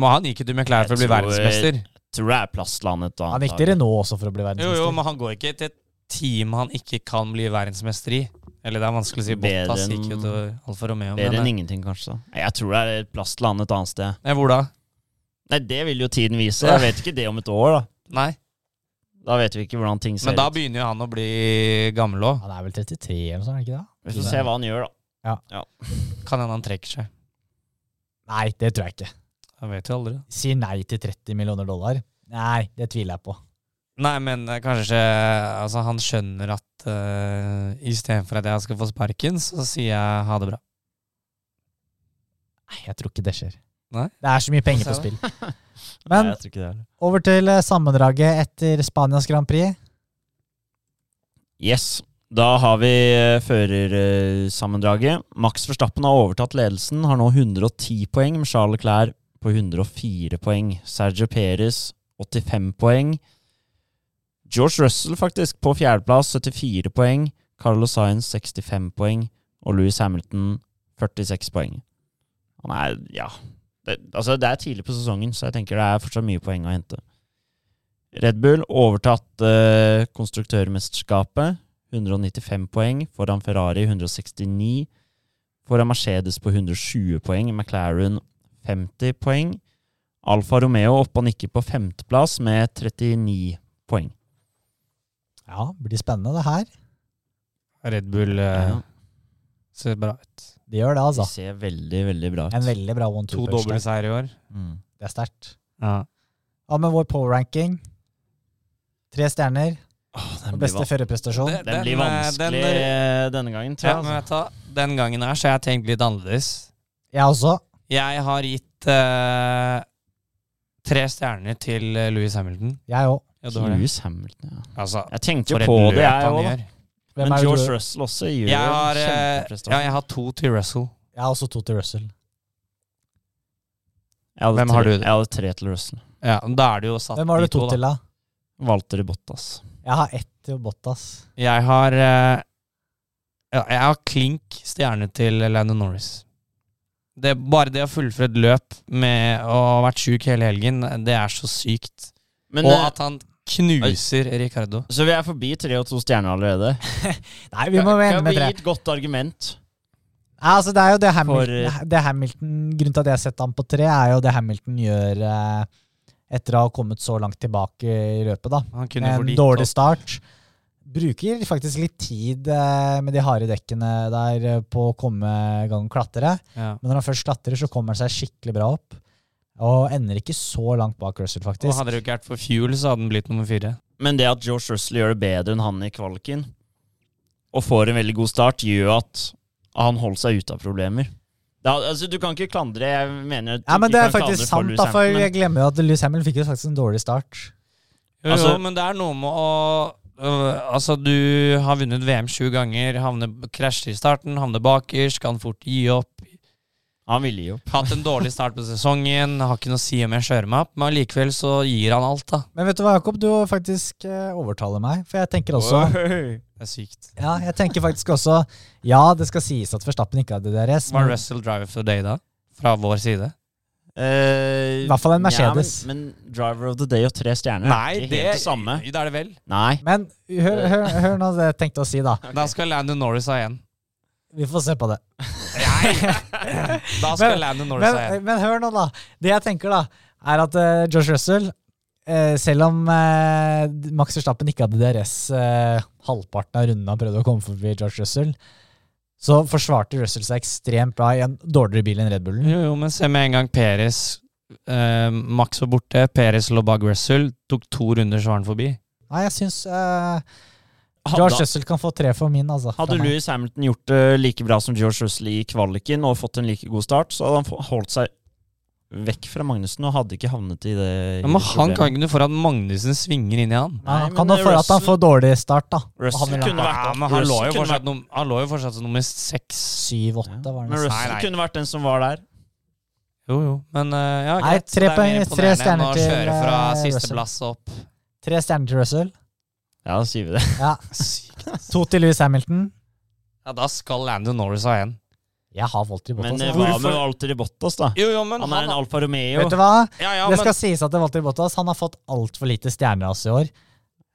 men han gikk jo med klær for å bli Jeg tror- verdensmester. Tror det er plass til han et annet han gikk til Renault også for å bli verdensmester. jo, jo, men han går ikke til et team han ikke kan bli verdensmester i. Eller det er vanskelig å si. Bottas gikk jo til Alfa Romeo. Bedre enn eh, ingenting, kanskje. Jeg tror det er han et annet sted. nei, hvor da? Nei, Det vil jo tiden vise. Jeg vet ikke det om et år, da. Nei, Da vet vi ikke hvordan ting ser ut. men da ut. begynner jo han å bli gammel òg. Han er vel 33 eller noe sånt, er det ikke det? Vi får se hva han gjør, da. Ja Kan hende han trekker seg. Nei, det tror jeg ikke. Jeg vet jo aldri. Sier nei til 30 millioner dollar? Nei, det tviler jeg på. Nei, men eh, kanskje Altså, han skjønner at uh, istedenfor at jeg skal få sparken, så sier jeg ha det bra. Nei, jeg tror ikke det skjer. Nei? Det er så mye penger på spill. Nei, Men heller. over til eh, sammendraget etter Spanias Grand Prix. Yes. Da har vi eh, førersammendraget. Max Verstappen har overtatt ledelsen, har nå 110 poeng, med Charles Leclerc på 104 poeng. Sergio Perez 85 poeng. George Russell faktisk på fjerdeplass, 74 poeng. Carlos Sainz 65 poeng. Og Louis Hamilton 46 poeng. Han er, ja det, Altså, det er tidlig på sesongen, så jeg tenker det er fortsatt mye poeng å hente. Red Bull overtatt eh, konstruktørmesterskapet. 195 poeng. Foran Ferrari 169. Foran Mercedes på 120 poeng. McLaren 50 poeng. Alfa Romeo oppe og nikker på femteplass med 39 poeng. Ja, blir spennende det her. Red Bull eh, Ja. ser bra ut. Det gjør det, De Det ser veldig, veldig bra ut. En veldig bra one-two-punch. To doble seier i år. Mm. Det er sterkt. Ja. Ja, med vår power-ranking. Tre stjerner Åh, den, beste førerprestasjon. Den Den, blir eh, vanskelig den- den, denne gangen, tror jeg. Ja, altså. Den gangen her så har jeg tenkt litt annerledes. Jeg også. Jeg har gitt uh, tre stjerner til eh, Louis Hamilton. Jeg òg. Ja. Lewis Hamilton, ja. Altså, Jeg tenkte jo på det, jeg òg. Men George du- Russell også gjør Jeg har, en eh, ja, jeg har to til Russell. Jeg har også to til Russell. Hvem tre, har du? Jeg hadde tre til Russell. Ja, da er det jo satt Hvem har du to to til, da? Valter Bottas. Jeg har ett til Bottas. Jeg har uh, ja, Jeg har klink stjerne til Landon Norris. Det, bare det å fullføre et løp med å ha vært sjuk hele helgen, det er så sykt. Men, Og eh, at han knuser Ricardo. så vi er forbi tre og to stjerner allerede. Nei, vi må Kan med vi tre. gi et godt argument? Ja, altså, det er jo det Hamilton, For- det Hamilton Grunnen til at jeg har sett ham på tre, er jo det Hamilton gjør eh, etter å ha kommet så langt tilbake i løpet. da. Han kunne en dårlig start. Bruker faktisk litt tid eh, med de harde dekkene der eh, på å komme i gang og klatre. Ja. Men når han først klatrer, så kommer han seg skikkelig bra opp. Og ender ikke så langt bak Russell, faktisk. Og hadde det jo ikke vært for fuel, så hadde han blitt nummer fire. Men det at George Russell gjør det bedre enn han i kvaliken, og får en veldig god start, gjør at han holder seg ute av problemer. Er- altså, du kan ikke klandre Jeg mener Ja, men det er faktisk for sant, Lewis da, for jeg glemmer jo at Lewis Hamilton fikk jo faktisk en dårlig start. Jo, Altså- jo, men det er noe med å Altså, du har vunnet VM sju ganger, havner, krasjer i starten, havner bakerst, kan fort gi opp. Han ville gi opp. Hatt en dårlig start på sesongen, har ikke noe å si om jeg kjører meg opp, men allikevel så gir han alt, da. Men vet du hva, Jakob? Du faktisk eh, overtaler meg. For jeg tenker også Oi. Det er sykt. Ja, jeg tenker faktisk også Ja, det skal sies at Verstappen ikke hadde DRS. Var Men, Russell driver for the day, da? Fra vår side? Eh, I hvert fall en Mercedes. Ja, men, men Driver of the Day og tre stjerner Nei, er det, helt det samme. det er det vel. Nei. men hør, hør, hør nå det jeg tenkte å si, da. Da skal Landon Norris ha igjen. Vi får se på det. Da skal Men- Landon Norris ha igjen. men hør nå, da. Det jeg tenker, da, er at uh, George Russell eh, selv om eh, Max Verstappen ikke hadde DRS eh, halvparten av runden han prøvde å komme forbi George Russell, så forsvarte Russell seg ekstremt bra i en dårligere bil enn Red Bullen. Jo, jo, men se med en gang Peres eh, Max var borte, Peres lå bak Russell, tok to runder, så var han forbi. Nei, jeg syns eh, George Hadde, Russell kan få tre for min, altså. hadde. Louis Hamilton gjort det like bra som George Russell i kvaliken og fått en like god start, så hadde han holdt seg vekk fra Magnussen og hadde ikke havnet i det Ja, men han kan ikke noe for at Magnussen svinger inn i han. Nei, han kan men for at han får dårlig start, da. Russell han kunne vært- Ja, men han lå, fortsatt vært- han lå jo fortsatt som nummer seks. syv-åtte, var det Men. Russell Nei, nei. kunne vært den som var der. Jo, jo, men uh, ja, Nei, tre poeng- tre stjerner til, kjøre fra eh, Russell. sisteplass opp. Tre stjerner til Russell. Ja, da sier vi det. Ja. To til Louis Hamilton. Ja, da skal Landon Norris ha igjen. Jeg har Valtteri Bottas. Men eh, hva med Walter Bottas, da? Jo, jo, men Han er en Alfa Romeo. Vet du hva? ja, ja, det men, skal sies at det er Valtteri Bottas Han har fått altfor lite stjerner altså i år.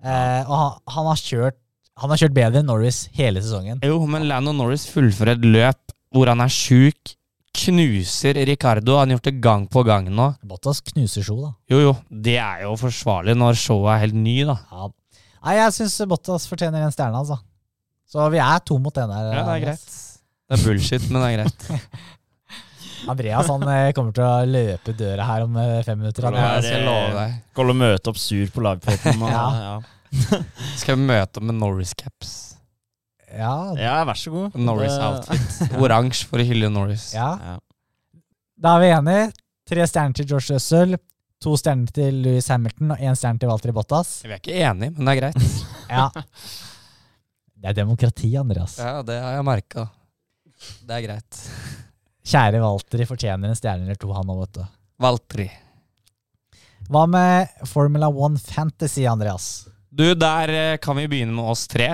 Eh, og han, han, har kjørt, han har kjørt bedre enn Norris hele sesongen. jo, men Lando Norris fullfører et løp hvor han er sjuk, knuser Ricardo. Han har gjort det gang på gang nå. Bottas knuser Sjo, da. Jo, jo, det er jo forsvarlig når showet er helt ny, da. Ja. Nei, jeg syns Bottas fortjener en stjerne, altså. Så vi er to mot én her. Ja, det er greit. Det er bullshit, men det er greit. Andreas han eh, kommer til å løpe døra her om eh, fem minutter. Han er- Jeg skal love deg. Skal møte opp sur på livepoden. Ja. ja. Skal vi møte opp med Norris-caps. ja, ja, vær så god. Norris-outfit. Oransje for å hylle Norris. ja. Ja. Da er vi enige. Tre stjerner til George Russell, to stjerner til Louis Hamilton og én stjerne til Valtteri Bottas. Vi er ikke enige, men det er greit. Ja. Det er demokrati, Andreas. Ja, det har jeg merka. Det er greit. Kjære Valtteri fortjener en stjerne eller to, han òg, vet du. Valtteri. Hva med Formula One Fantasy, Andreas? Du, der eh, kan vi begynne med oss tre.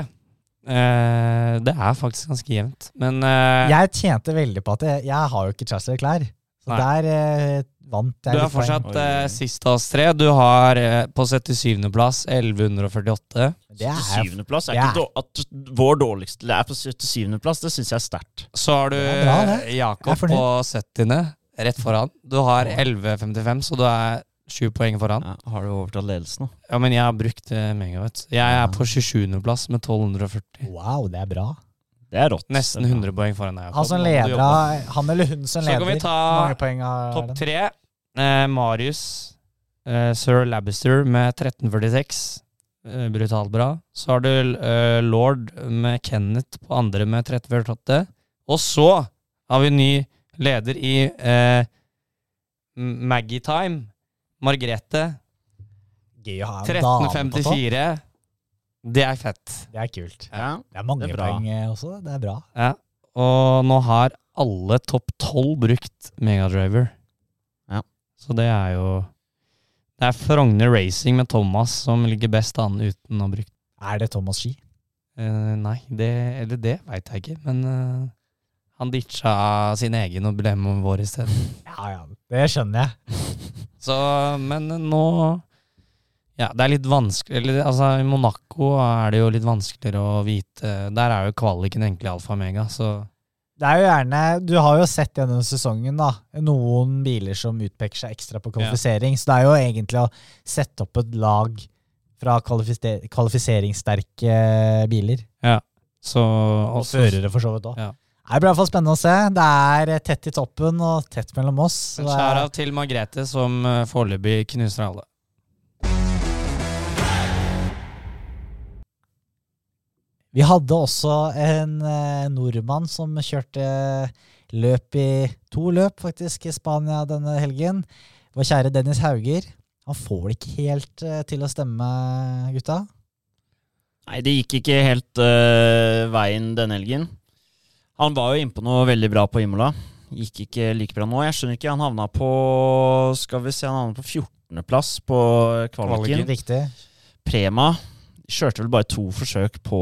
Eh, det er faktisk ganske jevnt. Men eh, Jeg tjente veldig på at jeg, jeg har jo ikke Charles Leclerc, så Nei. der eh, vant du jeg er fortsatt eh, sist av oss tre. Du har eh, på 77.-plass 1148. Det er, Syvendeplass er det ikke er- At vår dårligste er på 77.-plass, det syns jeg er sterkt. Så har du Det er bra, det. eh, Jeg er Jakob på 70. rett foran. Du har 11.55, så du er sju poeng foran. Ja, har du overtatt ledelsen nå? Ja, men jeg har brukt det mega, vet du. Jeg er på 27.-plass med 1240. Wow, det er bra. Det er rått. Nesten 100 poeng foran deg. Jakob. Han som leder av Han eller hun som leder. Så kan vi ta poeng Topp tre. Eh, Marius, eh, Sir Labister med 1346. Eh, brutalt bra. Så har du eh, Lord med Kenneth på andre med 1348. Og så har vi ny leder i eh, Maggie Time. Margrethe. Gøy å ha en dame på topp. 13.54. Det er fett. Det er kult. Ja. Det er mange Det er poeng eh, også. Det er bra. Ja. Og nå har alle topp 12 brukt Megadriver. Ja. Så det er jo Det er Frogner Racing med Thomas som ligger best an uten å ha brukt Er det Thomas Ski? Uh, Nei, det, eller det veit jeg ikke, men uh, han ditcha sin egen og ble med vår isteden. Ja, ja. Det skjønner jeg. Så, men nå Ja, det er litt vanskelig eller, Altså, i Monaco er det jo litt vanskeligere å vite Der er jo kvaliken egentlig alfa og mega, så Det er jo gjerne Du har jo sett gjennom sesongen da noen biler som utpeker seg ekstra på kvalifisering, så det er jo egentlig å sette opp et lag fra kvalifiser kvalifiseringssterke biler. Så Og førere, for så vidt òg. Ja. Det blir i hvert fall spennende å se. Det er eh, tett i toppen og tett mellom oss. shout-out til Margrethe, som eh, foreløpig knuser alle. Vi hadde også en eh, nordmann som kjørte løp i to løp, faktisk, i Spania denne helgen. Vår kjære Dennis Hauger. Han får det ikke helt eh, til å stemme, gutta. Nei, det gikk ikke helt eh, veien denne helgen. Han var jo innpå noe veldig bra på Imola. Gikk ikke like bra nå. Jeg skjønner ikke, han havna på Skal vi se, han havna på 14.-plass på kvaliken. Riktig. Prema kjørte vel bare to forsøk på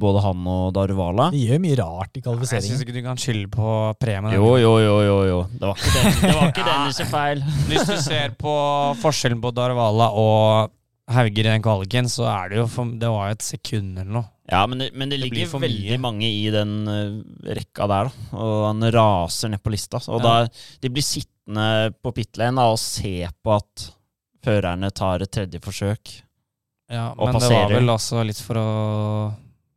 både han og Daruvala. De gjør mye rart i kvalifiseringen. Jeg syns ikke du kan skylde på premien. Jo, jo, jo, jo, jo. Det var ikke den, det var ikke Dennis' feil. Hvis du ser på forskjellen på Darvala og Hauger i den kvaliken, så er det jo for, Det var jo et sekund eller noe. Ja, men det, men det Det ligger for veldig mye. mange i den uh, rekka der, da. Og han raser ned på lista. Og Ja. da De blir sittende på pit lane og se på at førerne tar et tredje forsøk. Ja, Og men det var vel også litt for å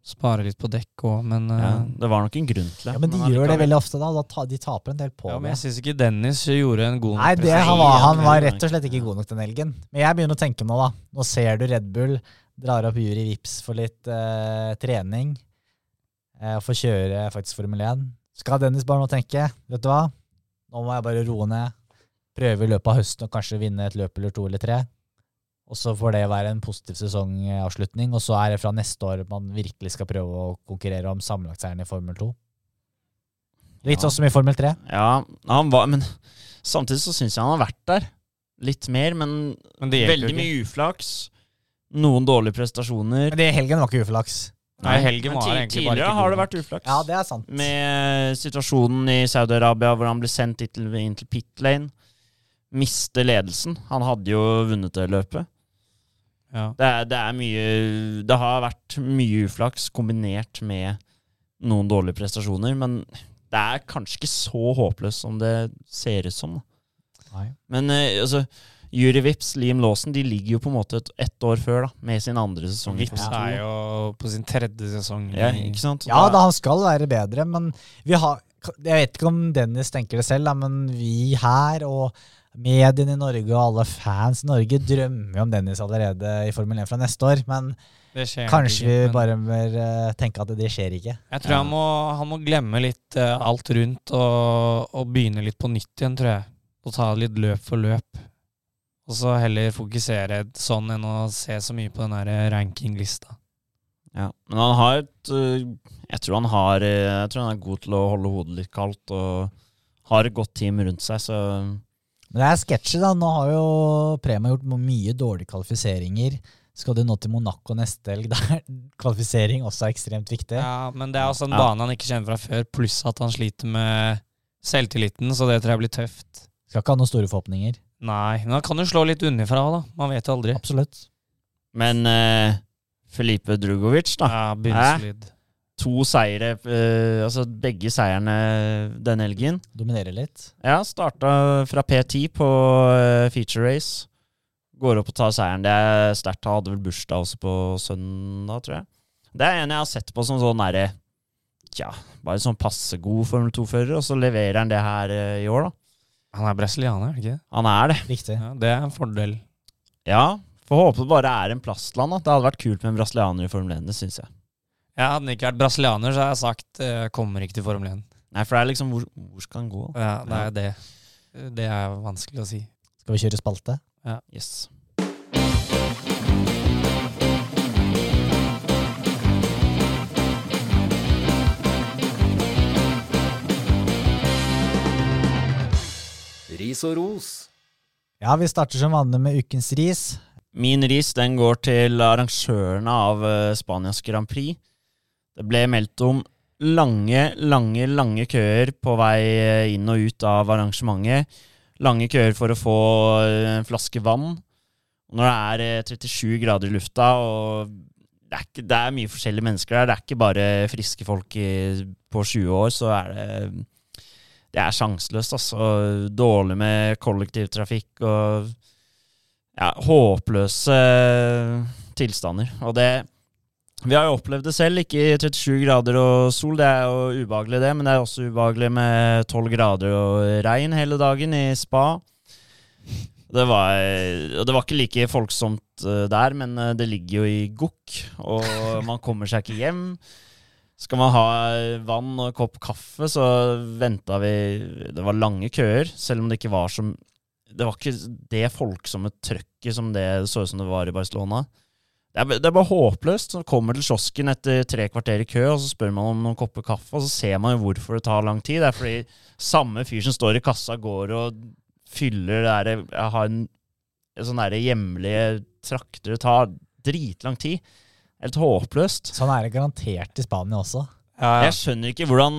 spare litt på dekk òg, men Ja, eh, det var nok en grunn til det. Ja, men de Men gjør det veldig ofte, da. da ta, de taper en del på ja, men jeg syns ikke Dennis gjorde en god nok Nei, det, han, var, han var rett og slett ikke god nok den helgen. Men jeg begynner å tenke nå, da. Nå ser du Red Bull drar opp jury Vips for litt eh, trening. eh, Og får kjøre faktisk Formel 1. Skal Dennis bare nå tenke Vet du hva, nå må jeg bare roe ned. Prøve i løpet av høsten å kanskje vinne et løp eller to eller tre. Og så får det være en positiv sesongavslutning. Og så er det fra neste år man virkelig skal prøve å konkurrere om sammenlagtseieren i Formel 2. Litt Ja. sånn som i Formel 3. Ja, han var Men samtidig så syns jeg han har vært der. Litt mer, men, Men veldig mye uflaks. Noen dårlige prestasjoner. Men det helgen var ikke uflaks. Nei, helgen var egentlig bare Tidligere har det vært uflaks. Ja, det er sant. Med situasjonen i Saudi-Arabia hvor han ble sendt inn til pit lane. Miste ledelsen. Han hadde jo vunnet det løpet. Ja. Det er, det er mye Det har vært mye uflaks kombinert med noen dårlige prestasjoner, men det er kanskje ikke så håpløst som det ser ut som. Nei. Men eh, altså Yuri Vips, Liam Lawson, de ligger jo på en måte et, ett år før, da, med sin andre sesong. Vips Formel 2. er jo på sin tredje sesong. ja, ikke sant? Ja da, han skal være bedre, men vi har Jeg vet ikke om Dennis tenker det selv, da, men vi her og mediene i Norge og alle fans i Norge drømmer jo om Dennis allerede i Formel 1 fra neste år. Men kanskje vi men bare bør eh, tenke at det skjer ikke. Jeg tror han, må, han må glemme litt eh, alt rundt og, og begynne litt på nytt igjen, tror jeg. Og ta litt løp for løp. Og så heller fokusere sånn enn å se så mye på den der rankinglista. Ja, men han har et Jeg tror han har Jeg tror han er god til å holde hodet litt kaldt og har et godt team rundt seg, så Men det er sketsjy, da. Nå har jo Prema gjort mye dårlige kvalifiseringer. Skal du nå til Monaco neste helg, der kvalifisering også er ekstremt viktig. Ja, men det er også en Ja. bane han ikke kjenner fra før, pluss at han sliter med selvtilliten, så det tror jeg blir tøft. Skal ikke ha noen store forhåpninger. Nei, men han kan jo slå litt unnifra òg, da. Man vet jo aldri. Absolutt. Men uh, Felipe Drugovic, da. Ja, Bunnsolid. To seire, uh, altså begge seierne denne helgen. Dominerer litt. Ja, starta fra P10 på uh, feature race. Går opp og tar seieren. Det er sterkt. Han hadde vel bursdag også på søndag, tror jeg. Det er en jeg har sett på som sånn derre Tja, bare sånn passe god Formel 2-fører, og så leverer han det her uh, i år, da. Han er brasilianer, er ikke? Han er det. Riktig. Ja, det er en fordel. Ja, får håpe det bare er en plass til han. Det hadde vært kult med en brasilianer i Formel 1, det syns jeg. Ja, hadde han ikke vært brasilianer, så hadde jeg sagt uh, kommer ikke til Formel 1. Nei, for det er liksom hvor, hvor skal han gå? Ja, det er det. Det er vanskelig å si. Skal vi kjøre spalte? Ja. Yes. Ris og ros. Ja, vi starter som vanlig med ukens ris. Min ris den går til arrangørene av eh, Spanias Grand Prix. Det ble meldt om lange, lange, lange køer på vei eh, inn og ut av arrangementet. Lange køer for å få eh, en flaske vann. Når det er eh, 37 grader i lufta, og det er, ikke, det er mye forskjellige mennesker der, det er ikke bare friske folk på 20 år, så er det Det er sjanseløst, altså. Dårlig med kollektivtrafikk og ja, håpløse tilstander. Og det Vi har jo opplevd det selv, ikke i 37 grader og sol, det er jo ubehagelig det, men det er også ubehagelig med 12 grader og regn hele dagen i spa. Det var, det var ikke like folksomt eh, der, men eh, det ligger jo i gokk, og man kommer seg ikke hjem. Skal man ha vann og en kopp kaffe, så venta vi Det var lange køer, selv om det ikke var som Det var ikke det folksomme trøkket som det så ut som det var i Barcelona. Det er, det er bare håpløst. Så kommer til kiosken etter tre kvarter i kø, og så spør man om noen kopper kaffe, og så ser man jo hvorfor det tar lang tid. Det er fordi samme fyr som står i kassa, går og fyller det derre har en, en sånn derre hjemlige trakter. Det tar dritlang tid. Helt håpløst. Sånn er det garantert i Spania også. Ja, ja. Jeg skjønner ikke hvordan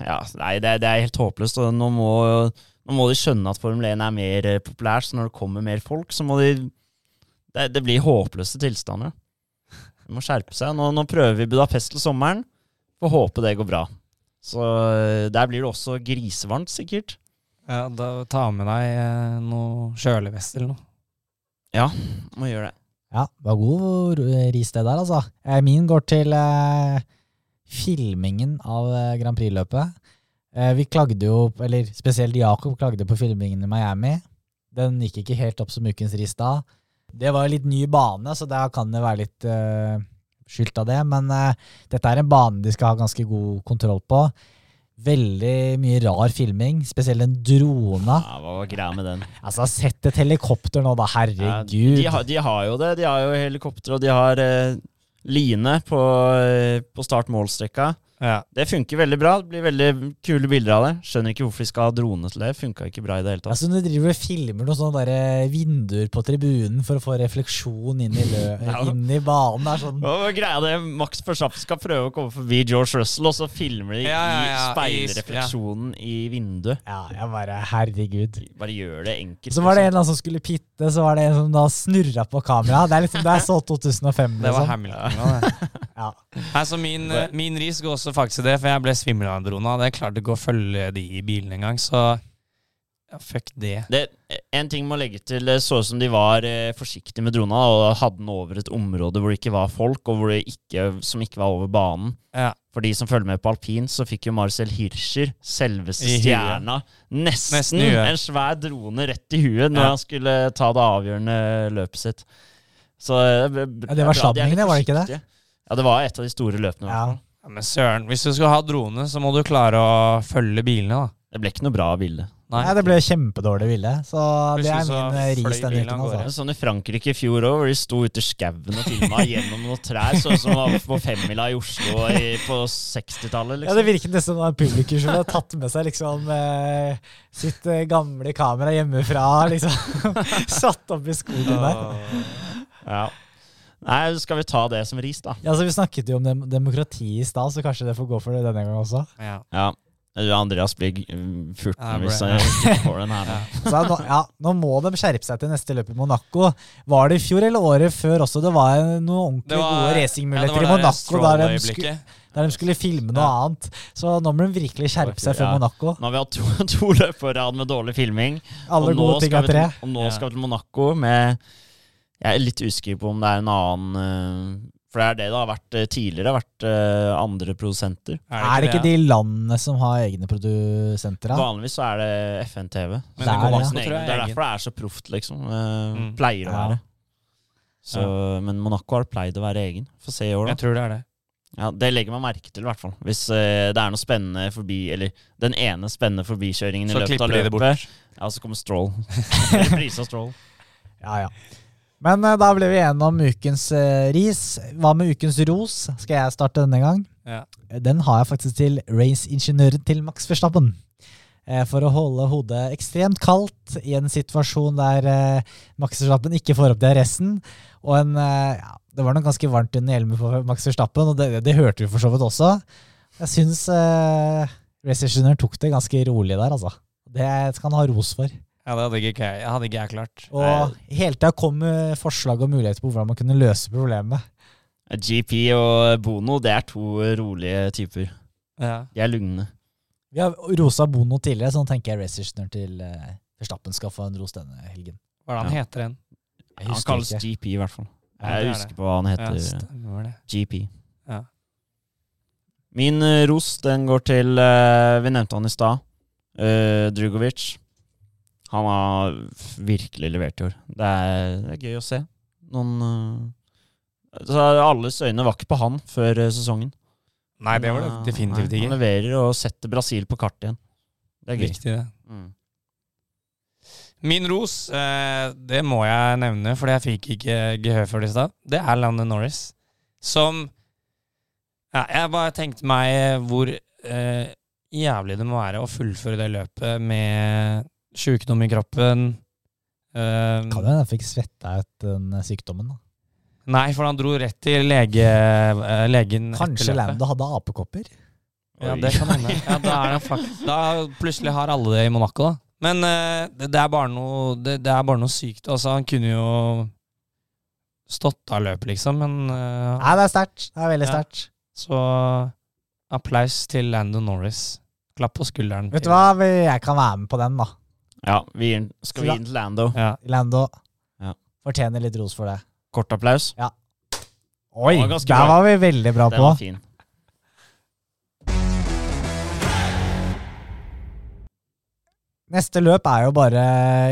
Ja, nei, det, det er helt håpløst. Og nå må, nå må de skjønne at Formel 1 er mer eh, populær, så når det kommer mer folk, så må de Det, det blir håpløse tilstander. Vi må skjerpe seg. Nå, nå prøver vi Budapest til sommeren. Får håpe det går bra. Så eh, der blir det også grisevarmt, sikkert. ja, da Ta med deg eh, noe kjølevest eller noe. Ja, må gjøre det. Ja, det var god ris det der, altså. Eh, Min går til eh, filmingen av Grand Prix-løpet. Eh, vi klagde jo, eller spesielt Jakob klagde på filmingen i Miami. Den gikk ikke helt opp som ukens ris da. Det var litt ny bane, så da kan det være litt uh, skyldt av det. Men uh, dette er en bane de skal ha ganske god kontroll på. Veldig mye rar filming, spesielt den drona. Ja, Hva var greia med den? Altså, sett et helikopter nå, da, Ja, herregud. de, har, de har jo det. De har jo helikopter, og de har uh, line på, eh, på start-målstrekka. Ja. Det funker veldig bra. Det blir veldig kule bilder av det. Skjønner ikke hvorfor de skal ha drone til det. Funka ikke bra i det hele tatt. Altså, du driver og filmer noen sånne der vinduer på tribunen for å få refleksjon inn i, lø Ja. inn i banen. Det er sånn Hva var greia det? Max Verstappen skal prøve å komme forbi George Russell, og så filmer de Ja, ja, ja, i speilrefleksjonen i vinduet. Ja, jeg bare Herregud. Bare gjør det enkelt. Så var det en liksom. eller annen som skulle pitte, så var det en som da snurra på kamera. Det er liksom, det er så 2005, Det var liksom. Hamilton. Ja. Ja. Nei, min, eh, min ris går også faktisk det, for jeg ble svimmel av drona. Jeg klarte ikke å følge de i bilen engang, så ja, fuck det. det, en ting må legge til, det så ut som de var eh, forsiktige med drona og hadde den over et område hvor det ikke var folk, og hvor det ikke, som ikke var over banen. Ja. For de som følger med på alpin, så fikk jo Marcel Hirscher, selveste stjerna, nesten, Nesten en svær drone rett i huet når Ja. han skulle ta det avgjørende løpet sitt. Så eh, Ja, det var sladdingen, det, var det ikke det? Ja, det var et av de store løpene. Ja. Ja, men søren, hvis du skal ha drone, så må du klare å følge bilene, da. Det ble ikke noe bra bilde. Nei. Nei, det ble kjempedårlig bilde. Så det er Plutselig så min eh, ris denne uken. Det Altså. er sånn i Frankrike i fjor òg, hvor de sto ute i skauen og filma gjennom noen trær, sånn som var på femmila i Oslo i, på 60-tallet. Liksom. Ja, det virket nesten som en publikum som hadde tatt med seg liksom eh, sitt eh, gamle kamera hjemmefra. liksom Satt opp i skogen der. Ja. Nei, skal vi ta det som ris, da? Ja, så Vi snakket jo om dem demokrati i stad, så kanskje det får gå for det denne gangen også. Ja. Ja. Andreas blir furten hvis han får den her. Ja. Nå, ja, nå må de skjerpe seg til neste løp i Monaco. Var det i fjor eller året før også det var noen ordentlig gode racingmuligheter i Monaco der de, skulle, der de skulle filme noe Ja. annet? Så nå må de virkelig skjerpe seg før Ja. Monaco. Nå har vi hatt to, to løp på rad med dårlig filming. Alle og nå gode ting er tre. Og nå Ja. skal vi til Monaco med Jeg er litt usikker på om det er en annen eh, For det er det det har vært eh, tidligere. har vært eh, andre produsenter. Er det ikke de landene som har egne produsenter? da? Vanligvis så er det FN-TV. Det det, er det er er derfor det er så proft, liksom. Mm. Pleier å Ja. være. Så, Men Monaco har pleid å være egen. Få se i år, da. Jeg tror det er det. Ja, Det legger man merke til, i hvert fall. Hvis uh, det er noe spennende forbi Eller den ene spennende forbikjøringen i Så løpet av klipper de det løpet. bort. Ja, så kommer Stroll. Prisa Stroll. Ja, ja. Men eh, da ble vi enige om ukens eh, ris. Hva med ukens ros? Skal jeg starte denne gang? Ja. Den har jeg faktisk til raceingeniøren til Max Verstappen. eh, for å holde hodet ekstremt kaldt i en situasjon der eh, Max Verstappen ikke får opp DRS-en. Og en, eh, ja, det var nok ganske varmt under hjelmen på Max Verstappen, og det, det hørte vi for så vidt også. Jeg syns eh, raceingeniøren tok det ganske rolig der, altså. Det skal han ha ros for. Ja, det hadde ikke jeg, hadde ikke jeg klart. Og hele tida kom forslag og muligheter på hvordan man kunne løse problemet. GP og Bono, det er to rolige typer. Ja. De er lugne. Vi har rosa Bono tidligere, så nå tenker jeg Racerstner til eh, Verstappen skal få en ros denne helgen. Hva er det han Ja. heter igjen? Han kalles ikke. GP, i hvert fall. Jeg ja, husker det. på hva han heter. Ja. GP. Ja. Min eh, ros den går til eh, Vi nevnte han i stad. Uh, Drugovic. Han har virkelig levert i år. Det er, det er gøy å se. Noen uh, så Alles øyne var ikke på han før eh, sesongen. Nei, det var det eh, definitivt ikke. Han leverer og setter Brasil på kartet igjen. Det er gøy. Viktig, det. Mm. Min ros, eh, det må jeg nevne, fordi jeg fikk ikke gehør for det i stad. Det er Landon Norris. Som ja, Jeg bare tenkte meg hvor eh, jævlig det må være å fullføre det løpet med sjukdom i kroppen. Uh, Kan hende jeg fikk svetta ut den sykdommen. da. nei, for han dro rett til lege, uh, legen Kanskje. Lando hadde apekopper? Ja, det kan hende. Ja, da, da plutselig har alle det i Monaco, da. Men uh, det, det er bare noe det, det er bare noe sykt. Altså, han kunne jo stått av løpet, liksom, men uh, Nei, det er sterkt. Det er veldig Ja. sterkt. Så applaus til Lando Norris. Klapp på skulderen. Vet du hva, jeg kan være med på den, da. Ja, vi gir, den- skal vi gi den til Lando? Ja. Lando Ja. fortjener litt ros for det. Kort applaus. Oi, Det var ganske der bra. var vi veldig bra Den på. var fin. Neste løp er jo bare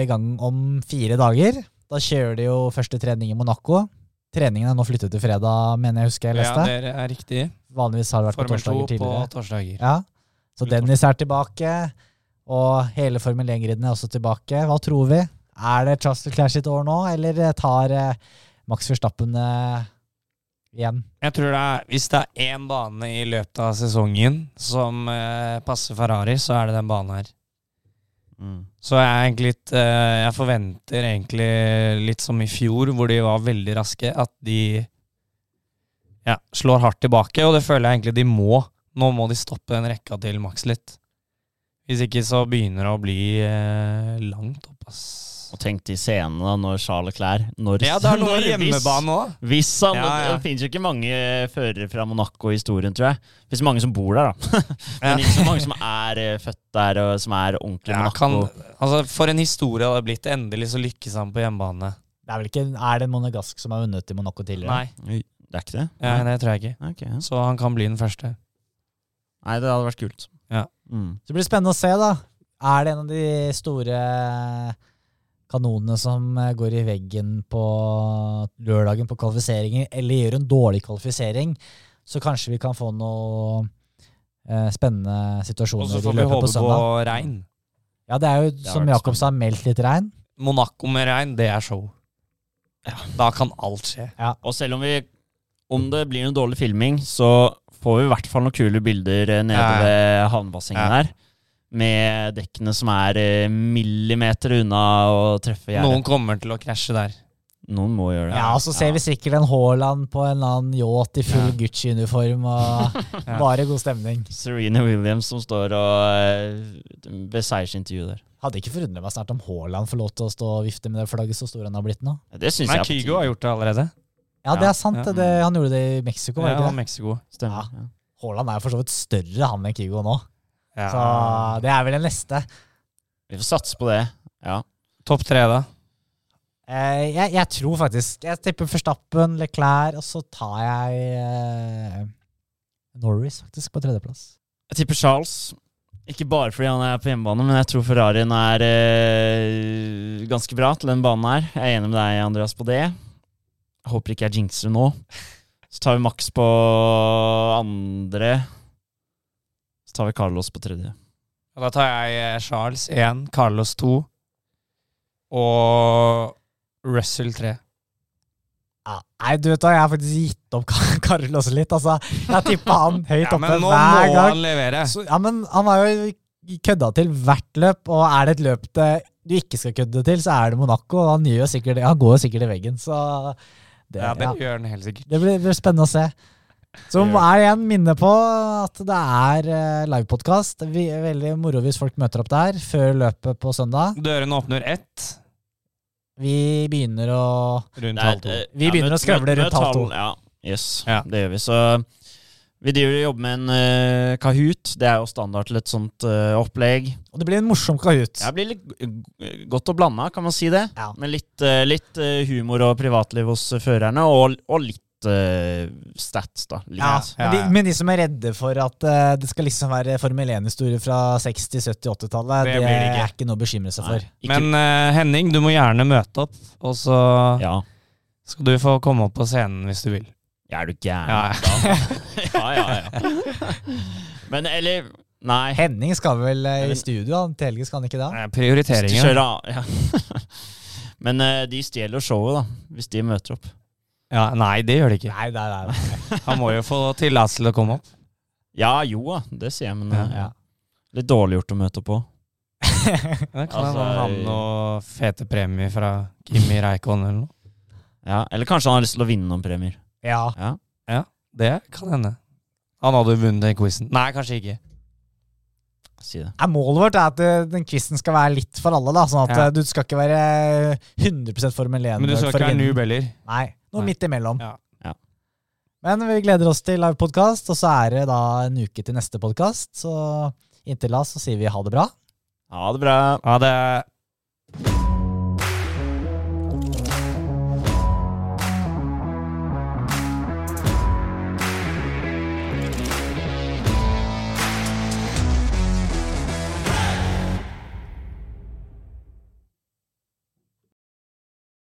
i gang om fire dager. Da kjører de jo første trening i Monaco. Treningen er nå flyttet til fredag, mener jeg husker jeg ja, leste. det er riktig. Vanligvis har det vært på Formel 2 torsdager på tidligere. torsdager. Ja. Så Dennis er tilbake, og hele Formel 1-griden er også tilbake. Hva tror vi? Er det Trustle Clash sitt år nå, eller tar eh, Max Verstappen eh, igjen? Jeg tror det er, Hvis det er én bane i løpet av sesongen som eh, passer Ferrari, så er det den banen her. Mm. Så jeg er egentlig litt eh, Jeg forventer egentlig litt som i fjor, hvor de var veldig raske, at de ja, slår hardt tilbake, og det føler jeg egentlig de må. Nå må de stoppe den rekka til Max litt. Hvis ikke så begynner det å bli eh, langt opp, ass. Og tenk de scenene da, når Charles Clair når, Ja, det er noe når- hjemmebane òg. Hvis han, Ja, ja. Det finnes jo ikke mange førere fra Monaco i historien, tror jeg. Det finnes mange som bor der, da. Ja. Men ikke så mange som er eh, født der, og som er ordentlig Ja, Monaco. kan, altså, for en historie det blitt. Endelig så lykkes han på hjemmebane. Det er vel ikke Er det en Monegask som har vunnet i Monaco tidligere? Nei, Det er ikke det? ja, det tror jeg ikke. Okay. Så han kan bli den første. Nei, det hadde vært kult. Ja. Mm. Så det blir spennende å se, da. Er det en av de store kanonene som eh, går i veggen på lørdagen på kvalifiseringer, eller gjør en dårlig kvalifisering, så kanskje vi kan få noe eh, spennende Og så får vi håpe på regn. Ja, det er jo, det som Jakob sa, meldt litt regn. Monaco med regn, det er show. Da kan alt skje. Og selv om vi Om det blir noe dårlig filming, så får vi i hvert fall noen kule bilder eh, nede Ja, ja. ved havnebassenget Ja. der. Med dekkene som er eh, millimeter unna å treffe gjerdet. Noen kommer til å krasje der. Noen må gjøre det. Ja, og så ser vi sikkert en Haaland på en eller annen yacht i full Ja. Gucci-uniform, og bare god stemning. Serena Williams som står og uh, ved seiersintervjuet der. Hadde ikke forundret meg snart om Haaland får lov til å stå og vifte med det flagget så stor han har blitt nå. Det synes Nei, jeg Kygo har gjort det allerede. Ja, det er sant. ja. det. Det, han gjorde det i Mexico, var Ja, det ikke det? Mexico. Stemmer. Ja. Haaland er jo for så vidt større han enn Kygo nå, Ja. så det er vel den neste. Vi får satse på det. Ja. Topp tre, da? Eh, jeg, jeg tror faktisk Jeg tipper Forstappen, Leclerc, og så tar jeg eh, Norris faktisk på tredjeplass. Jeg tipper Charles. Ikke bare fordi han er på hjemmebane, men jeg tror Ferrarien er eh, ganske bra til den banen her. Jeg er enig med deg, Andreas, på det. Håper ikke jeg jinxer det nå. Så tar vi Max på andre. Så tar vi Carlos på tredje. Og Da tar jeg eh, Charles 1, Carlos 2 og Russell 3. Ja. Nei, du vet da, jeg har faktisk gitt opp Carlos litt. Altså, jeg tippa han høyt Ja, oppe men nå må han levere. Så, ja, men han har jo kødda til hvert løp, og er det et løp det du ikke skal kødde til, så er det Monaco. og Han, gjør sikkert, han går jo sikkert i veggen, så det, Ja, det ja. gjør den helt sikkert. det blir, blir spennende å se. Så Det gjør er igjen minne på at det er uh, livepodkast. Veldig moro hvis folk møter opp der før løpet på søndag. Dørene åpner ett Vi begynner å rundt halv to. eh, Vi begynner å skravle rundt halv to. Ja, yes, Ja. det gjør vi. Så vi driver og jobber med en uh, Kahoot. Det er jo standard til et sånt uh, opplegg. Og det blir en morsom Kahoot. Det blir litt godt og blanda, kan man si det. Ja. Med litt, uh, litt humor og privatliv hos førerne, og, og litt stats, da. Litt. Ja, Ja, men, de, men de som er redde for at det skal liksom være Formel 1-historie fra 60-, 70-, 80-tallet, Det det, ikke. er ikke noe å bekymre seg for. Nei, ikke, Men Henning, du må gjerne møte opp, og så ja. skal du få komme opp på scenen hvis du vil. Ja, er du gæren? Ja. ja, ja, ja. Men eller Nei. Henning skal vel eh, i studio han, til helgen, skal han ikke det? Eh, Prioriteringer. Ja. Men eh, de stjeler showet, da, hvis de møter opp. Ja, nei, det gjør de ikke. Nei, nei, nei. nei. Han må jo få tillatelse til å komme opp. Ja, jo da, det sier jeg, men Ja, eh, ja. litt dårlig gjort å møte opp på. Det kan Altså, han noe fete premie fra Kimi Reikon eller noe. Ja, eller kanskje han har lyst til å vinne noen premier. Ja. Ja. Det kan hende. Han hadde vunnet den quizen. Nei, kanskje ikke. Si det. Er målet vårt er at eh, den quizen skal være litt for alle, da. Sånn at Ja. eh, du skal ikke være 100 Formel 1. Men du skal ikke være noob heller. Nei, noe Nei. midt imellom. Ja. Ja. Men vi gleder oss til livepodkast, og så er det da en uke til neste podkast. Så inntil da så sier vi ha det bra. Ha det bra. Ha det.